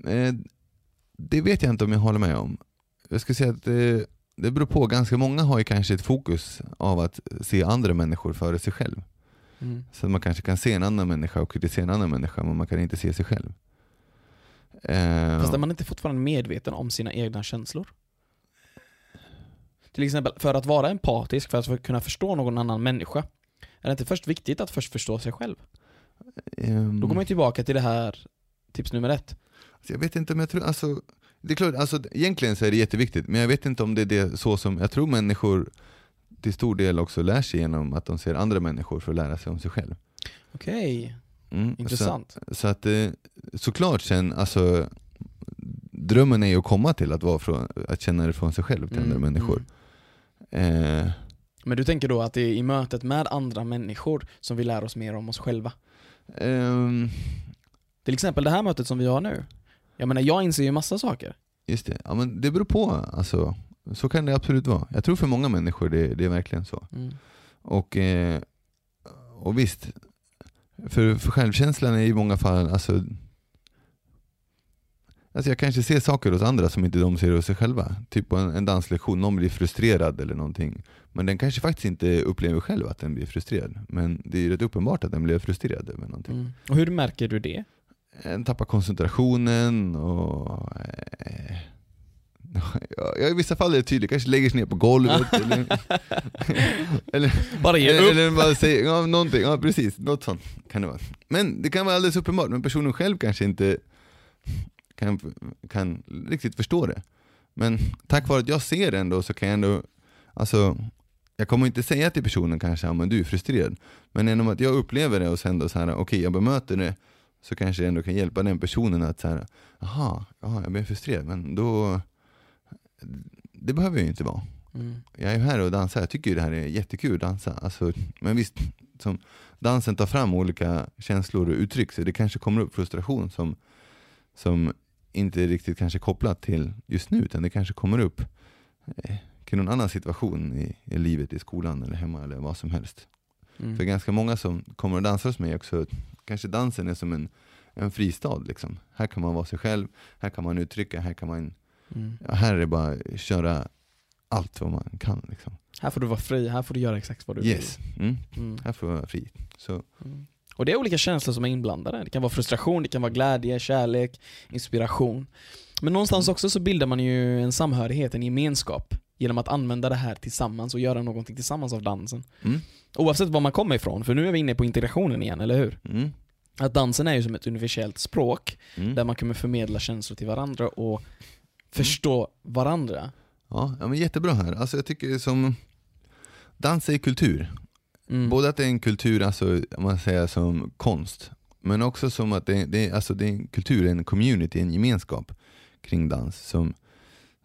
Eh, Det vet jag inte om jag håller med om. Jag skulle säga att det, det beror på, ganska många har ju kanske ett fokus av att se andra människor före sig själv. Mm. Så man kanske kan se en annan människa och kritisera en annan människa, men man kan inte se sig själv. Eh, Fast är man inte fortfarande medveten om sina egna känslor? Till exempel, för att vara empatisk, för att kunna förstå någon annan människa, är det inte först viktigt att först förstå sig själv? ehm, Då går man ju tillbaka till det här tips nummer ett. så jag vet inte om jag tror, alltså, det är klart, alltså, egentligen så är det jätteviktigt, men jag vet inte om det är det så som, jag tror människor till stor del också lär sig genom att de ser andra människor för att lära sig om sig själv. Okej, Mm, intressant. Så, så att eh, såklart sen, alltså drömmen är ju att komma till att, vara från, att känna det från sig själv till andra Mm, människor. Eh, Men du tänker då att det är i mötet med andra människor som vi lär oss mer om oss själva? ehm, Till exempel det här mötet som vi har nu. Jag menar, jag inser ju massa saker. Just det, ja, men det beror på. Alltså, så kan det absolut vara. Jag tror för många människor det, det är verkligen så. Mm. Och, eh, och visst, för, för självkänslan är i många fall, alltså, Alltså jag kanske ser saker hos andra som inte de ser hos sig själva. Typ på en, en danslektion, någon blir frustrerad eller någonting. Men den kanske faktiskt inte upplever själv att den blir frustrerad. Men det är ju rätt uppenbart att den blir frustrerad över någonting. Mm. Och hur märker du det? Den tappar koncentrationen och... Eh, ja, I vissa fall är det tydligt, kanske lägger sig ner på golvet eller, eller, Bara ge eller, upp. eller bara säger ja, någonting, ja precis, något sånt kan det vara. Men det kan vara alldeles uppenbart, men personen själv kanske inte kan, kan riktigt förstå det. Men tack vare att jag ser det ändå så kan jag ändå, alltså jag kommer inte säga till personen kanske, ja, men du är frustrerad. Men genom att jag upplever det och sen då så här, okej okay, jag bemöter det, så kanske jag ändå kan hjälpa den personen att så här, jaha, jaha jag blir frustrerad, men då, det behöver jag ju inte vara. Mm. Jag är här och dansar, jag tycker ju det här är jättekul att dansa. Alltså, men visst, som dansen tar fram olika känslor och uttryck, så det kanske kommer upp frustration som, som inte riktigt kanske kopplat till just nu, utan det kanske kommer upp eh, till någon annan situation i, i livet, i skolan eller hemma eller vad som helst. Mm. För ganska många som kommer och dansar hos mig också, kanske dansen är som en, en fristad. Liksom. Här kan man vara sig själv, här kan man uttrycka, här kan man, Mm. ja, här är det bara att köra allt vad man kan. Liksom. Här får du vara fri, här får du göra exakt vad du Yes, mm. vill. Mm. här får jag vara fri. Så, Mm. Och det är olika känslor som är inblandade. Det kan vara frustration, det kan vara glädje, kärlek, inspiration. Men någonstans också så bildar man ju en samhörighet, en gemenskap genom att använda det här tillsammans och göra någonting tillsammans av dansen. mm. Oavsett var man kommer ifrån, för nu är vi inne på integrationen igen, eller hur? Mm. Att dansen är ju som ett universellt språk Mm. där man kommer förmedla känslor till varandra och förstå varandra. Ja, ja, men jättebra här. Alltså jag tycker som dans är kultur. Mm. Både att det är en kultur, alltså, om man säger som konst, men också som att det, det, alltså, det är en kultur, en community, en gemenskap kring dans som,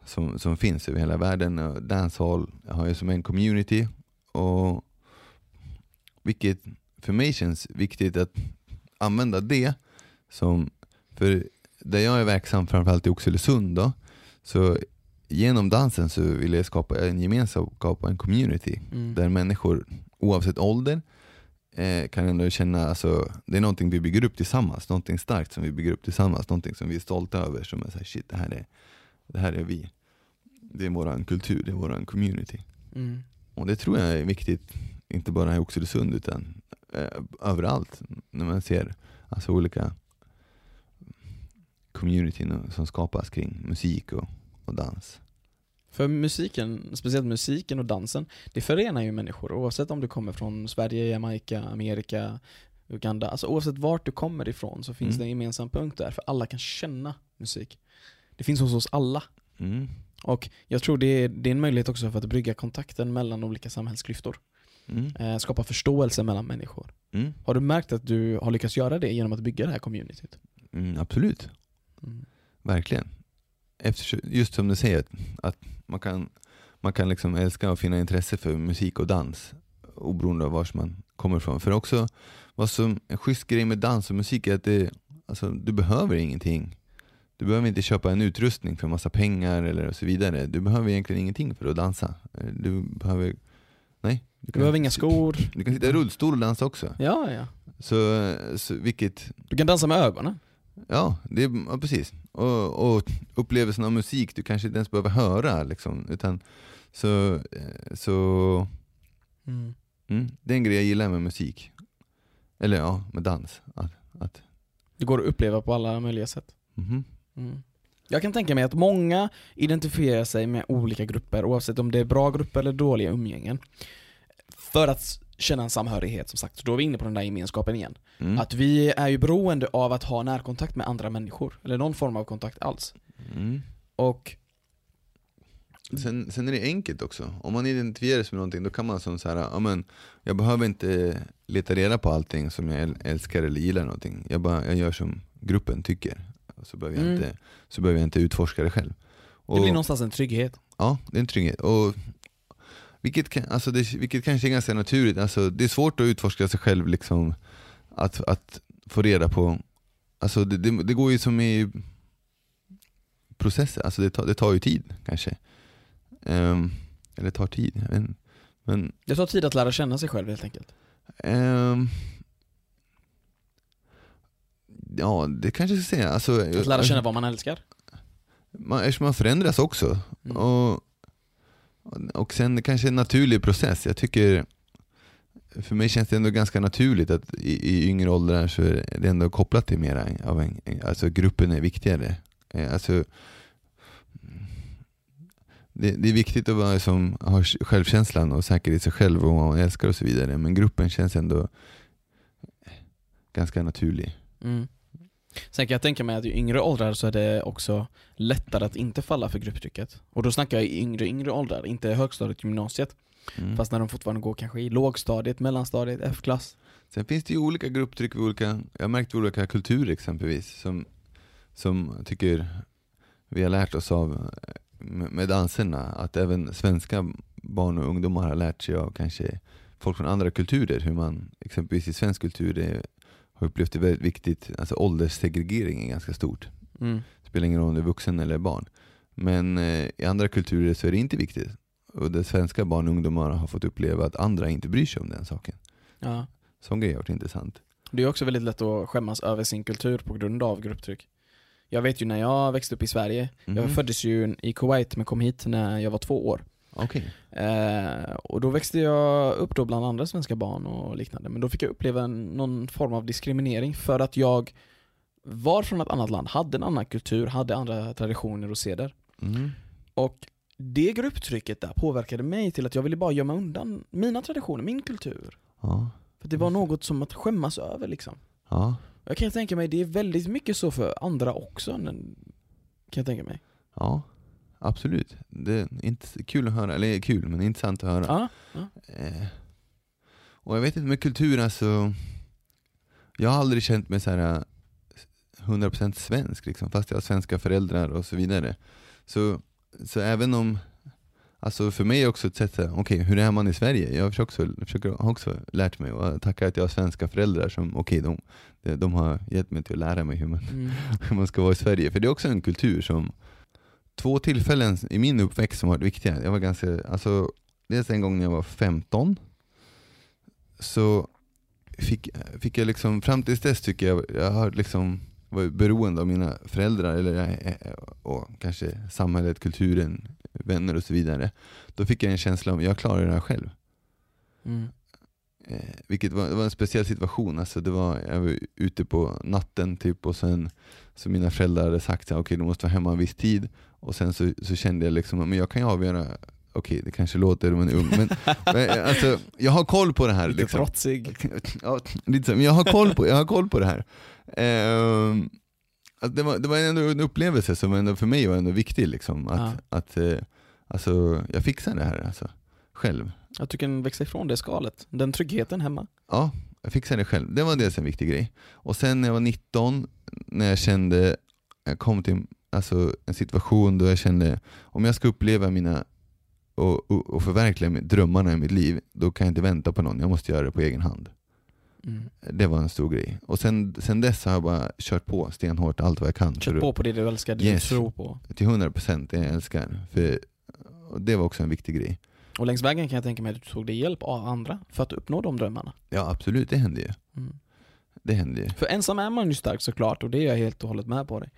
som, som finns över hela världen. Dancehall har ju som en community, och vilket för mig känns viktigt att använda det som, för där jag är verksam framförallt i Oxelösund då, så genom dansen så vill jag skapa en gemenskap och en community Mm. där människor oavsett ålder eh, kan ändå känna, alltså, det är någonting vi bygger upp tillsammans, någonting starkt som vi bygger upp tillsammans, någonting som vi är stolta över, som är såhär, shit det här är, det här är vi. Det är våran kultur, det är våran community. Mm. Och det tror jag är viktigt, inte bara i Oxelösund utan eh, överallt, när man ser alltså, olika communityn som skapas kring musik och, och dans. För musiken, speciellt musiken och dansen, det förenar ju människor oavsett om du kommer från Sverige, Jamaica, Amerika, Uganda. Alltså oavsett vart du kommer ifrån så finns Mm. det en gemensam punkt där, för alla kan känna musik. Det finns hos oss alla. Mm. Och jag tror det är, det är en möjlighet också för att brygga kontakten mellan olika samhällsklyftor. Mm. Eh, skapa förståelse mellan människor. Mm. Har du märkt att du har lyckats göra det genom att bygga det här communityt? Mm, absolut. Mm. Verkligen. Eftersom, just som du säger, att- man kan, man kan liksom älska och finna intresse för musik och dans oberoende av var man kommer ifrån. För också, vad som en schysst grej med dans och musik är att det, alltså, du behöver ingenting. Du behöver inte köpa en utrustning för massa pengar eller så vidare. Du behöver egentligen ingenting för att dansa. Du behöver, nej. Du behöver inga skor. Du kan sitta i rullstol och dansa också. Ja, ja. Så, så vilket, Du kan dansa med ögonen. Ja, det, är- ja precis. Och, och upplevelsen av musik, du kanske inte ens behöver höra. Liksom, utan, så, eh, så Mm. mm, det är en grej jag gillar med musik. Eller ja, med dans. Att, att, Det går att uppleva på alla möjliga sätt. mhm. Mm. Jag kan tänka mig att många identifierar sig med olika grupper, oavsett om det är bra grupper eller dåliga umgängen. För att känna en samhörighet som sagt, då är vi inne på den där gemenskapen igen. mm. Att vi är ju beroende av att ha närkontakt med andra människor, eller någon form av kontakt alls. Mm. Och Sen, sen är det enkelt också. Om man identifierar sig med någonting, då kan man som så här, ja, men, jag behöver inte leta reda på allting som jag äl- älskar eller gillar någonting. Jag, bara, jag gör som gruppen tycker. Så behöver jag, Mm. inte, så behöver jag inte utforska det själv. det blir Och- någonstans en trygghet. Ja, det är en trygghet. Och vilket, kan, alltså det, vilket kanske är ganska naturligt. Alltså det är svårt att utforska sig själv, liksom, att, att få reda på... Alltså det, det, det går ju som i processer, alltså det, tar, det tar ju tid kanske. Ehm, eller tar tid, jag vet. Men Det tar tid att lära känna sig själv helt enkelt. ehm, ja, det kanske jag ska säga. Alltså, Att lära känna vad man älskar. man, eftersom man förändras också. Mm. Och, och sen kanske en naturlig process. Jag tycker, för mig känns det ändå ganska naturligt att i, i yngre åldrar så är det ändå kopplat till mera av en, alltså gruppen är viktigare. Eh, alltså, det, det är viktigt att vara som har självkänslan och säkerhet i sig själv och vad man älskar och så vidare. Men gruppen känns ändå ganska naturlig. Mm. Sen kan jag tänka mig att i yngre åldrar så är det också lättare att inte falla för grupptrycket. Och då snackar jag i yngre, yngre åldrar, inte högstadiet, gymnasiet. Mm. Fast när de fortfarande går kanske i lågstadiet, mellanstadiet, F-klass. Sen finns det ju olika grupptryck, olika, jag har märkt vid olika kulturer exempelvis, som, som tycker vi har lärt oss av med danserna, att även svenska barn och ungdomar har lärt sig av kanske folk från andra kulturer, hur man exempelvis i svensk kultur är, har upplevt det väldigt viktigt, alltså ålderssegregering är ganska stort. Mm. Det spelar ingen roll om du är vuxen eller barn. Men eh, i andra kulturer så är det inte viktigt. Och det svenska barn och ungdomar har fått uppleva att andra inte bryr sig om den saken. Ja. Sån grej har varit intressant. Det är också väldigt lätt att skämmas över sin kultur på grund av grupptryck. Jag vet ju när jag växte upp i Sverige, jag Mhm. föddes ju i Kuwait men kom hit när jag var två år. Okej. Eh, och då växte jag upp då bland andra svenska barn och liknande, men då fick jag uppleva en, någon form av diskriminering för att jag var från ett annat land, hade en annan kultur, hade andra traditioner och seder. Mm. Och det grupptrycket där påverkade mig till att jag ville bara gömma undan mina traditioner, min kultur. Ja. För det var något som att skämmas över liksom. Ja. Jag kan tänka mig, det är väldigt mycket så för andra också, kan jag tänka mig. Ja. Absolut. Det är inte kul att höra, eller kul, men intressant att höra. Ja, ja. Eh. Och jag vet inte med kultur alltså, jag har aldrig känt mig så här eh, 100% svensk liksom, fast jag har svenska föräldrar och så vidare. Så, så även om, alltså för mig är också ett sätt, här, okej hur är man i Sverige? Jag försöker också, försöker, har också lärt mig och tackar att jag har svenska föräldrar som, okej de, de, de har hjälpt mig till att lära mig hur man, Mm. hur man ska vara i Sverige. För det är också en kultur som, två tillfällen i min uppväxt som varit viktiga. Jag var ganska, alltså, dels en gång när jag var 15, så fick, fick jag liksom, fram tills dess tycker jag, jag har liksom var beroende av mina föräldrar, eller, och kanske samhället, kulturen, vänner och så vidare. Då fick jag en känsla av, att jag klarar det här själv. Mm. Eh, vilket var, var en speciell situation. Alltså det var, jag var ute på natten typ och sen så mina föräldrar hade sagt att okay, du måste vara hemma en viss tid. Och sen så, så kände jag liksom, men jag kan ju avgöra, okej det kanske låter som en ung, men, men alltså, jag har koll på det här. Lite Liksom. Ja, lite så, men jag har koll på, jag har koll på det här. Ehm, alltså det, var, det var ändå en upplevelse som ändå för mig var ändå viktig. Liksom, att, Ja. att eh, alltså, jag fixar det här alltså, själv. Att du kan växa ifrån det skalet. Den tryggheten hemma. Ja, jag fixade det själv. Det var dels en viktig grej. Och sen när jag var 19, när jag kände, jag kom till alltså, en situation då jag kände, om jag ska uppleva mina och, och, och förverkliga drömmarna i mitt liv, då kan jag inte vänta på någon, jag måste göra det på egen hand. Mm. Det var en stor grej. Och sen, sen dess har jag bara kört på stenhårt allt vad jag kan. Kört på på det du älskar, det Yes. du tror på. Till 100% det jag älskar. För, det var också en viktig grej. Och längs vägen kan jag tänka mig att du tog dig hjälp av andra för att uppnå de drömmarna. Ja absolut, det hände ju. Mm. Det hände ju. För ensam är man ju stark såklart och det är jag helt och hållet med på dig.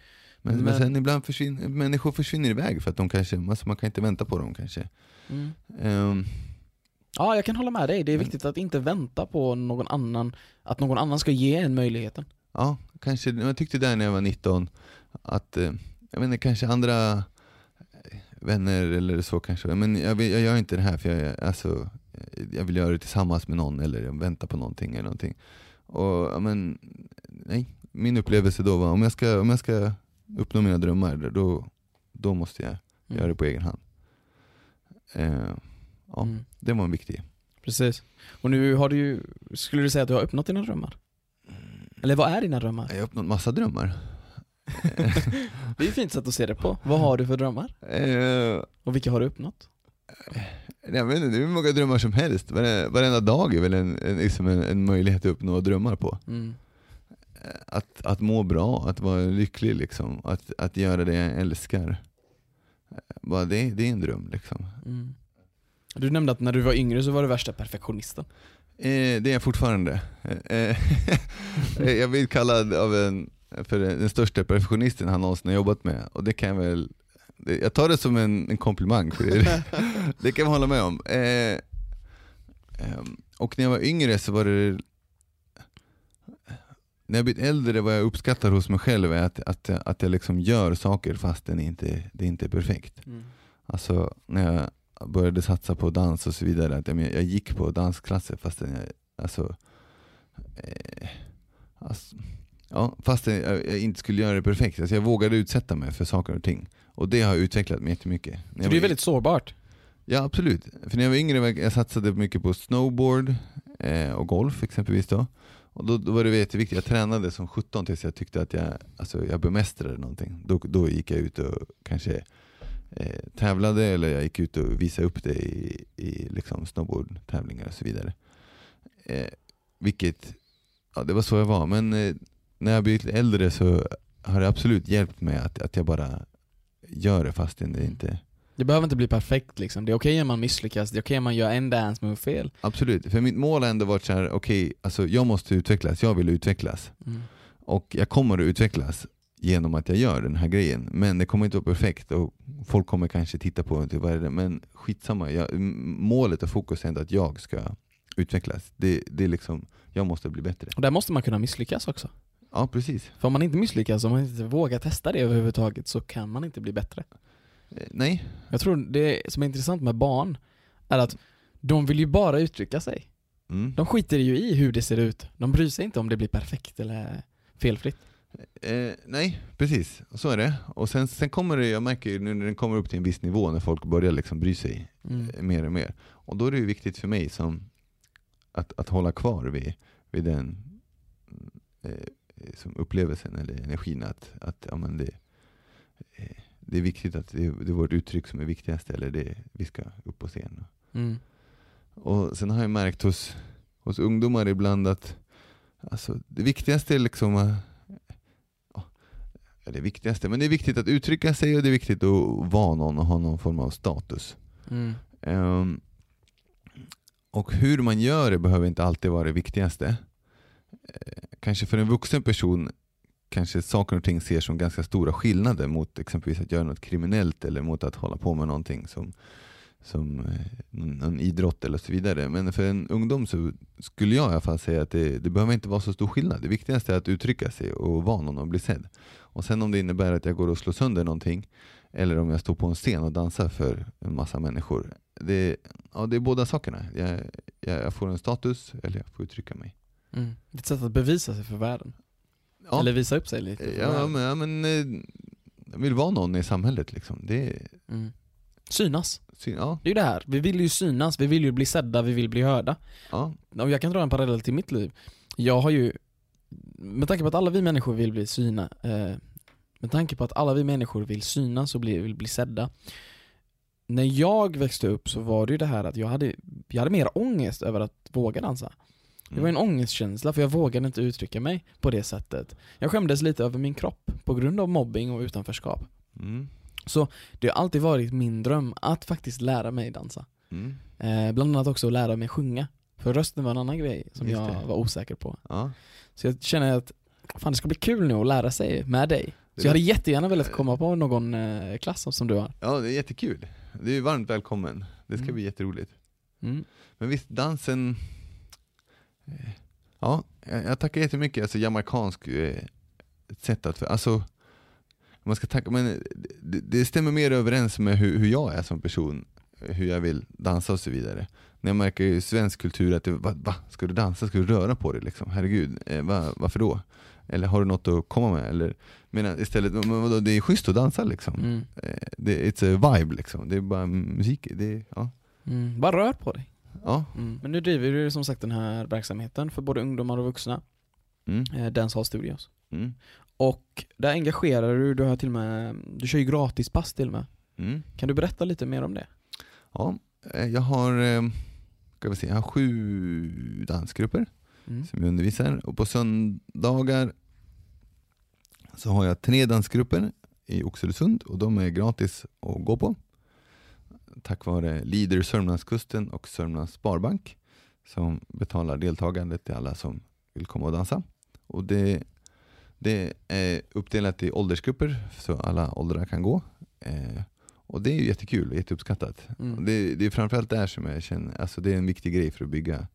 Men, men, Men- sen ibland försvinner människor försvinner iväg för att de kanske, alltså man kan inte vänta på dem kanske. Mm. Ehm, Ja, jag kan hålla med dig. Det är Men- viktigt att inte vänta på någon annan, att någon annan ska ge en möjligheten. ja, kanske, jag tyckte där när jag var 19 att, eh, jag vet inte, kanske andra vänner eller så kanske, men jag, jag gör inte det här för jag, alltså, jag vill göra det tillsammans med någon eller jag väntar på någonting eller någonting. Och, men, nej, min upplevelse då var om jag ska, om jag ska uppnå mina drömmar, då, då måste jag Mm. göra det på egen hand. Eh, ja, Mm. det var en viktig. Precis. Och nu har du ju, skulle du säga att du har uppnått dina drömmar? Eller vad är dina drömmar? Jag har uppnått massa drömmar. Det är ett fint sätt att se det på. Vad har du för drömmar? Eh, Och vilka har du uppnått? jag vet inte, det är hur många drömmar som helst. Vare- Varenda dag är väl en, en, liksom en, en möjlighet att uppnå drömmar på. Mm. Eh, Att, att må bra, att vara lycklig, liksom. att, att göra det jag älskar. Eh, Bara det, det är en dröm. Liksom. Mm. Du nämnde att när du var yngre så var du värsta perfektionisten. Eh, det är jag fortfarande. Eh, eh, jag blir kallad av en, för den största perfektionisten han någonsin har jobbat med. Och det kan jag väl jag tar det som en, en komplimang, för det, det kan man hålla med om. Eh, ehm, och när jag var yngre så var det när jag blivit äldre, vad jag uppskattar hos mig själv är att, att, att jag liksom gör saker fast det inte, det inte är perfekt. Mm. Alltså när jag började satsa på dans och så vidare, att jag, jag gick på dansklasser fastän jag, alltså, eh, alltså ja, fastän jag, jag inte skulle göra det perfekt. Alltså jag vågade utsätta mig för saker och ting. Och det har utvecklat mig jättemycket. För jag det är väldigt sårbart. Ja absolut. För när jag var yngre jag jag satsade mycket på snowboard eh, och golf exempelvis då. Och då, då var det jätteviktigt, jag tränade som 17 tills jag tyckte att jag, alltså, jag bemästrade någonting. Då, då gick jag ut och kanske eh, tävlade eller jag gick ut och visade upp det i, i liksom snowboardtävlingar och så vidare. Eh, vilket, ja det var så jag var. Men eh, när jag blivit äldre så har det absolut hjälpt mig att, att jag bara gör det fastän det inte Det behöver inte bli perfekt liksom. Det är okej om man misslyckas, det är okej om man gör en dance move fel. Absolut, för mitt mål har ändå varit så här: okej, alltså jag måste utvecklas, jag vill utvecklas. Mm. Och jag kommer att utvecklas genom att jag gör den här grejen. Men det kommer inte vara perfekt och folk kommer kanske titta på det, vad är det? men skitsamma. Jag, målet och fokus är ändå att jag ska utvecklas. Det, det är liksom, jag måste bli bättre. Och där måste man kunna misslyckas också. Ja, precis. För om man inte misslyckas, om man inte vågar testa det överhuvudtaget så kan man inte bli bättre. Eh, Nej, Jag tror det som är intressant med barn är att de vill ju bara uttrycka sig. mm. De skiter ju i hur det ser ut. De bryr sig inte om det blir perfekt eller felfritt. Eh, nej, precis. Så är det. Och sen, sen kommer det, jag märker ju nu när den kommer upp till en viss nivå, när folk börjar liksom bry sig Mm. eh, mer och mer. Och då är det ju viktigt för mig som att, att hålla kvar vid, vid den eh, som upplevelsen eller energin att, att ja, men det, eh, det är viktigt att det, det är vårt uttryck som är viktigast eller det, vi ska upp på scen. Mm. Och sen har jag märkt hos, hos ungdomar ibland att alltså, det viktigaste är liksom eh, det viktigaste, men det är viktigt att uttrycka sig och det är viktigt att vara någon och ha någon form av status. Mm. Ehm, och hur man gör det behöver inte alltid vara det viktigaste. Kanske för en vuxen person kanske saker och ting ser som ganska stora skillnader mot exempelvis att göra något kriminellt eller mot att hålla på med någonting som, som eh, någon någon idrott eller så vidare. Men för en ungdom så skulle jag i alla fall säga att det, det behöver inte vara så stor skillnad. Det viktigaste är att uttrycka sig och vara någon och bli sedd. Och sen om det innebär att jag går och slår sönder någonting eller om jag står på en scen och dansar för en massa människor. Det, ja, det är båda sakerna. Jag, jag, jag får en status eller jag får uttrycka mig. Mm. Ett sätt att bevisa sig för världen. Ja, Eller visa upp sig lite ja, men, ja, men eh, jag vill vara någon i samhället liksom. Det Mm. Synas. syn- ja, Det är ju det här. Vi vill ju synas, vi vill ju bli sedda, vi vill bli hörda. ja, Och jag kan dra en parallell till mitt liv. Jag har ju, med tanke på att alla vi människor vill bli syna, eh, med tanke på att alla vi människor vill synas och bli, vill bli sedda. När jag växte upp så var det ju det här att jag hade, jag hade mer ångest över att våga dansa. Det var en ångestkänsla för jag vågade inte uttrycka mig på det sättet. Jag skämdes lite över min kropp på grund av mobbing och utanförskap. Mm. Det har alltid varit min dröm att faktiskt lära mig dansa. Mm. Eh, bland annat också att lära mig sjunga. För rösten var en annan grej som Just jag det. var osäker på. Ja. Så jag känner att fan det ska bli kul nu att lära sig med dig. Så jag hade jättegärna velat komma på någon eh, klass som- som du har. ja, det är jättekul. Du är varmt välkommen. Det ska Mm. bli jätteroligt. Mm. Men visst, dansen... Ja, jag tackar jättemycket. Alltså jamaicansk eh, sätt att... Alltså, man ska tacka, men det, det stämmer mer överens med hur, hur jag är som person. Hur jag vill dansa och så vidare. När jag märker i svensk kultur att det, va, va, ska du dansa, ska du röra på dig liksom? Herregud, eh, va, varför då? Eller har du något att komma med? Eller, menar istället, men vadå, det är schysst att dansa liksom. Mm. Eh, det, it's a vibe liksom. Det är bara musik. Det, ja. Mm. Bara rör på dig. Ja. Mm. Men nu driver du som sagt den här verksamheten för både ungdomar och vuxna, Mm. eh, Dancehall Studios. Mm. Och där engagerar du, du har till och med, du kör ju gratispass till och med. Mm. Kan du berätta lite mer om det? Ja, eh, jag har, eh, ska vi se, jag har sju dansgrupper Mm. som jag undervisar och på söndagar så har jag tre dansgrupper i Oxelösund och de är gratis att gå på. Tack vare Leader Sörmlandskusten och Sörmlands Sparbank som betalar deltagandet till alla som vill komma och dansa. Och det, det är uppdelat i åldersgrupper så alla åldrar kan gå. Eh, och det är ju jättekul och jätteuppskattat. Mm. Det, det är framförallt där som jag känner, alltså det är en viktig grej för att bygga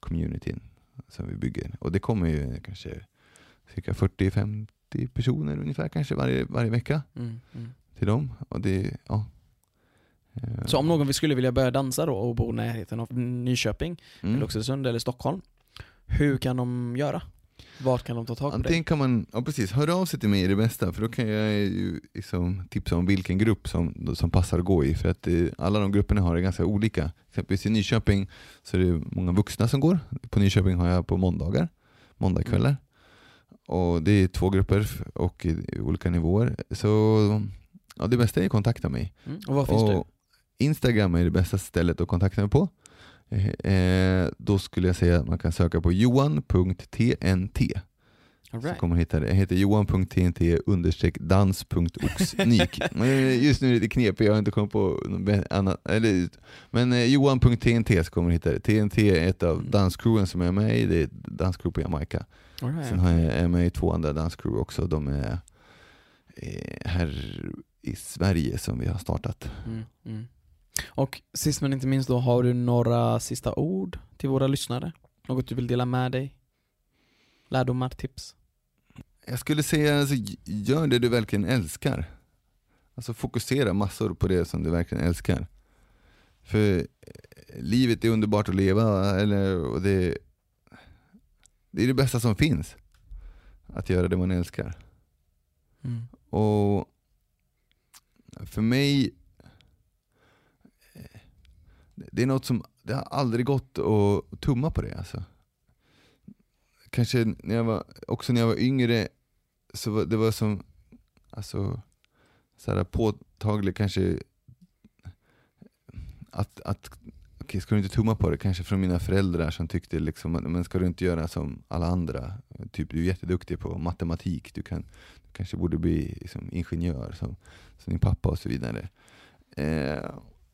communityn som vi bygger. Och det kommer ju kanske cirka 40-50 personer ungefär kanske varje, varje vecka Mm. Mm. till dem. Och det, ja. Eh, Så om någon skulle vilja börja dansa då och bo i närheten av Nyköping, mm. eller Oxelösund eller Stockholm, hur kan de göra? Vart kan de ta tag dig? Antingen kan man, ja precis, hör av sig till mig är det bästa för då kan jag ju liksom tipsa om vilken grupp som, som passar att gå i för att eh, alla de grupperna har det ganska olika. Exempelvis i Nyköping så är det många vuxna som går. På Nyköping har jag på måndagar, måndagskvällar. Och det är två grupper och i olika nivåer. Så ja, det bästa är att kontakta mig. Mm. Och var finns och Instagram är det bästa stället att kontakta mig på. Eh, eh, då skulle jag säga att man kan söka på johan.tnt. du? All Så right. kommer man hitta det. Jag heter johan.tnt understreck dans.oxnik. Men Just nu är det lite knepigt, jag har inte kommit på något annat. Eller, men eh, johan.tnt så kommer man hitta det. TNT är ett av Mm. danscrewen som jag är med i, det är ett danscrew på Jamaica. All right. Sen har jag, är jag med i två andra danscrew också, de är eh, här i Sverige som vi har startat. Mm, mm. Och sist men inte minst då, har du några sista ord till våra lyssnare? Något du vill dela med dig? Lärdomar, tips? Jag skulle säga, alltså, gör det du verkligen älskar. Alltså fokusera massor på det som du verkligen älskar. För eh, livet är underbart att leva, eller, och det, det är det bästa som finns. Att göra det man älskar. Mm. Och för mig, det är något som, det har aldrig gått att tumma på det alltså. Kanske när jag var, också när jag var yngre, så var, det var som, alltså, så här påtagligt kanske att, att okej, ska du inte tumma på det? Kanske från mina föräldrar som tyckte liksom, men ska du inte göra som alla andra? Typ, du är jätteduktig på matematik, du, kan, du kanske borde bli liksom, ingenjör som, som din pappa och så vidare. Eh,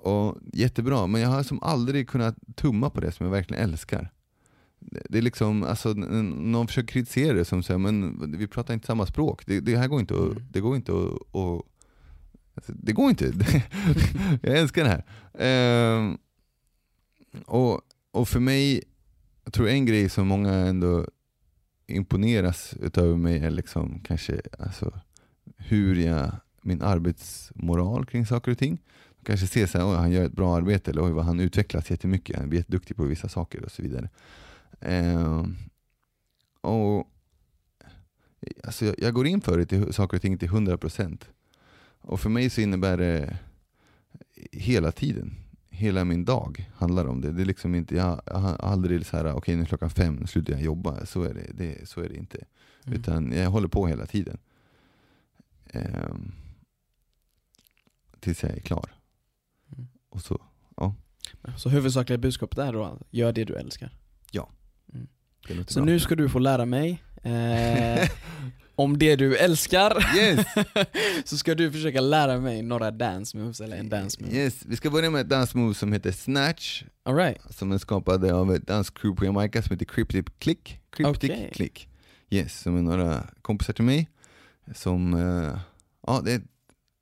och Jättebra, men jag har som aldrig kunnat tumma på det som jag verkligen älskar. Det är liksom, alltså, någon försöker kritisera det som säger men vi pratar inte samma språk. Det, det här går inte att, Mm. det går inte att, att alltså, det går inte. jag älskar det här. Ehm, och, och för mig, jag tror en grej som många ändå imponeras utav mig är liksom kanske alltså, hur jag, min arbetsmoral kring saker och ting. Kanske ser så här, oj han gör ett bra arbete, eller oj vad han utvecklas jättemycket, han är jätteduktig på vissa saker och så vidare. Ehm, och alltså jag, jag går in för det till saker och ting till 100%. Och för mig så innebär det hela tiden, hela min dag handlar om det. Det är liksom inte, jag, jag har aldrig så här, okej nu är klockan fem, nu slutar jag jobba. Så är det, det, så är det inte. Mm. Utan jag håller på hela tiden. Ehm, tills jag är klar. Mm. Och så, Så huvudsakliga budskapet är då, gör det du älskar. det låter Så bra. nu ska du få lära mig eh, om det du älskar. Yes! så ska du försöka lära mig några dance moves eller en dance move. yes! Vi ska börja med ett dansmove som heter Snatch. All right. Som är skapad av ett danscrew på Jamaica som heter Cryptic Click. Cryptic Okej. Click. Yes, som är några kompisar till mig. Som, eh, ja det är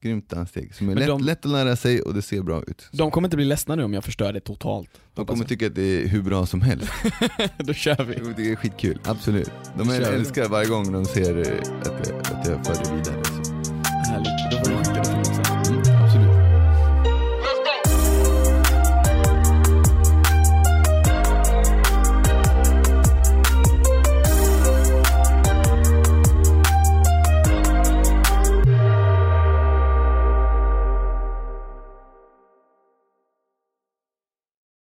grymt danssteg. Som är lätt, de- lätt att lära sig och det ser bra ut. De kommer inte bli ledsna nu om jag förstör det totalt. De kommer jag. tycka att det är hur bra som helst. Då kör vi. Det är skitkul, absolut. De älskar varje gång de ser eh, att jag, att jag för det vidare. Så. Härligt.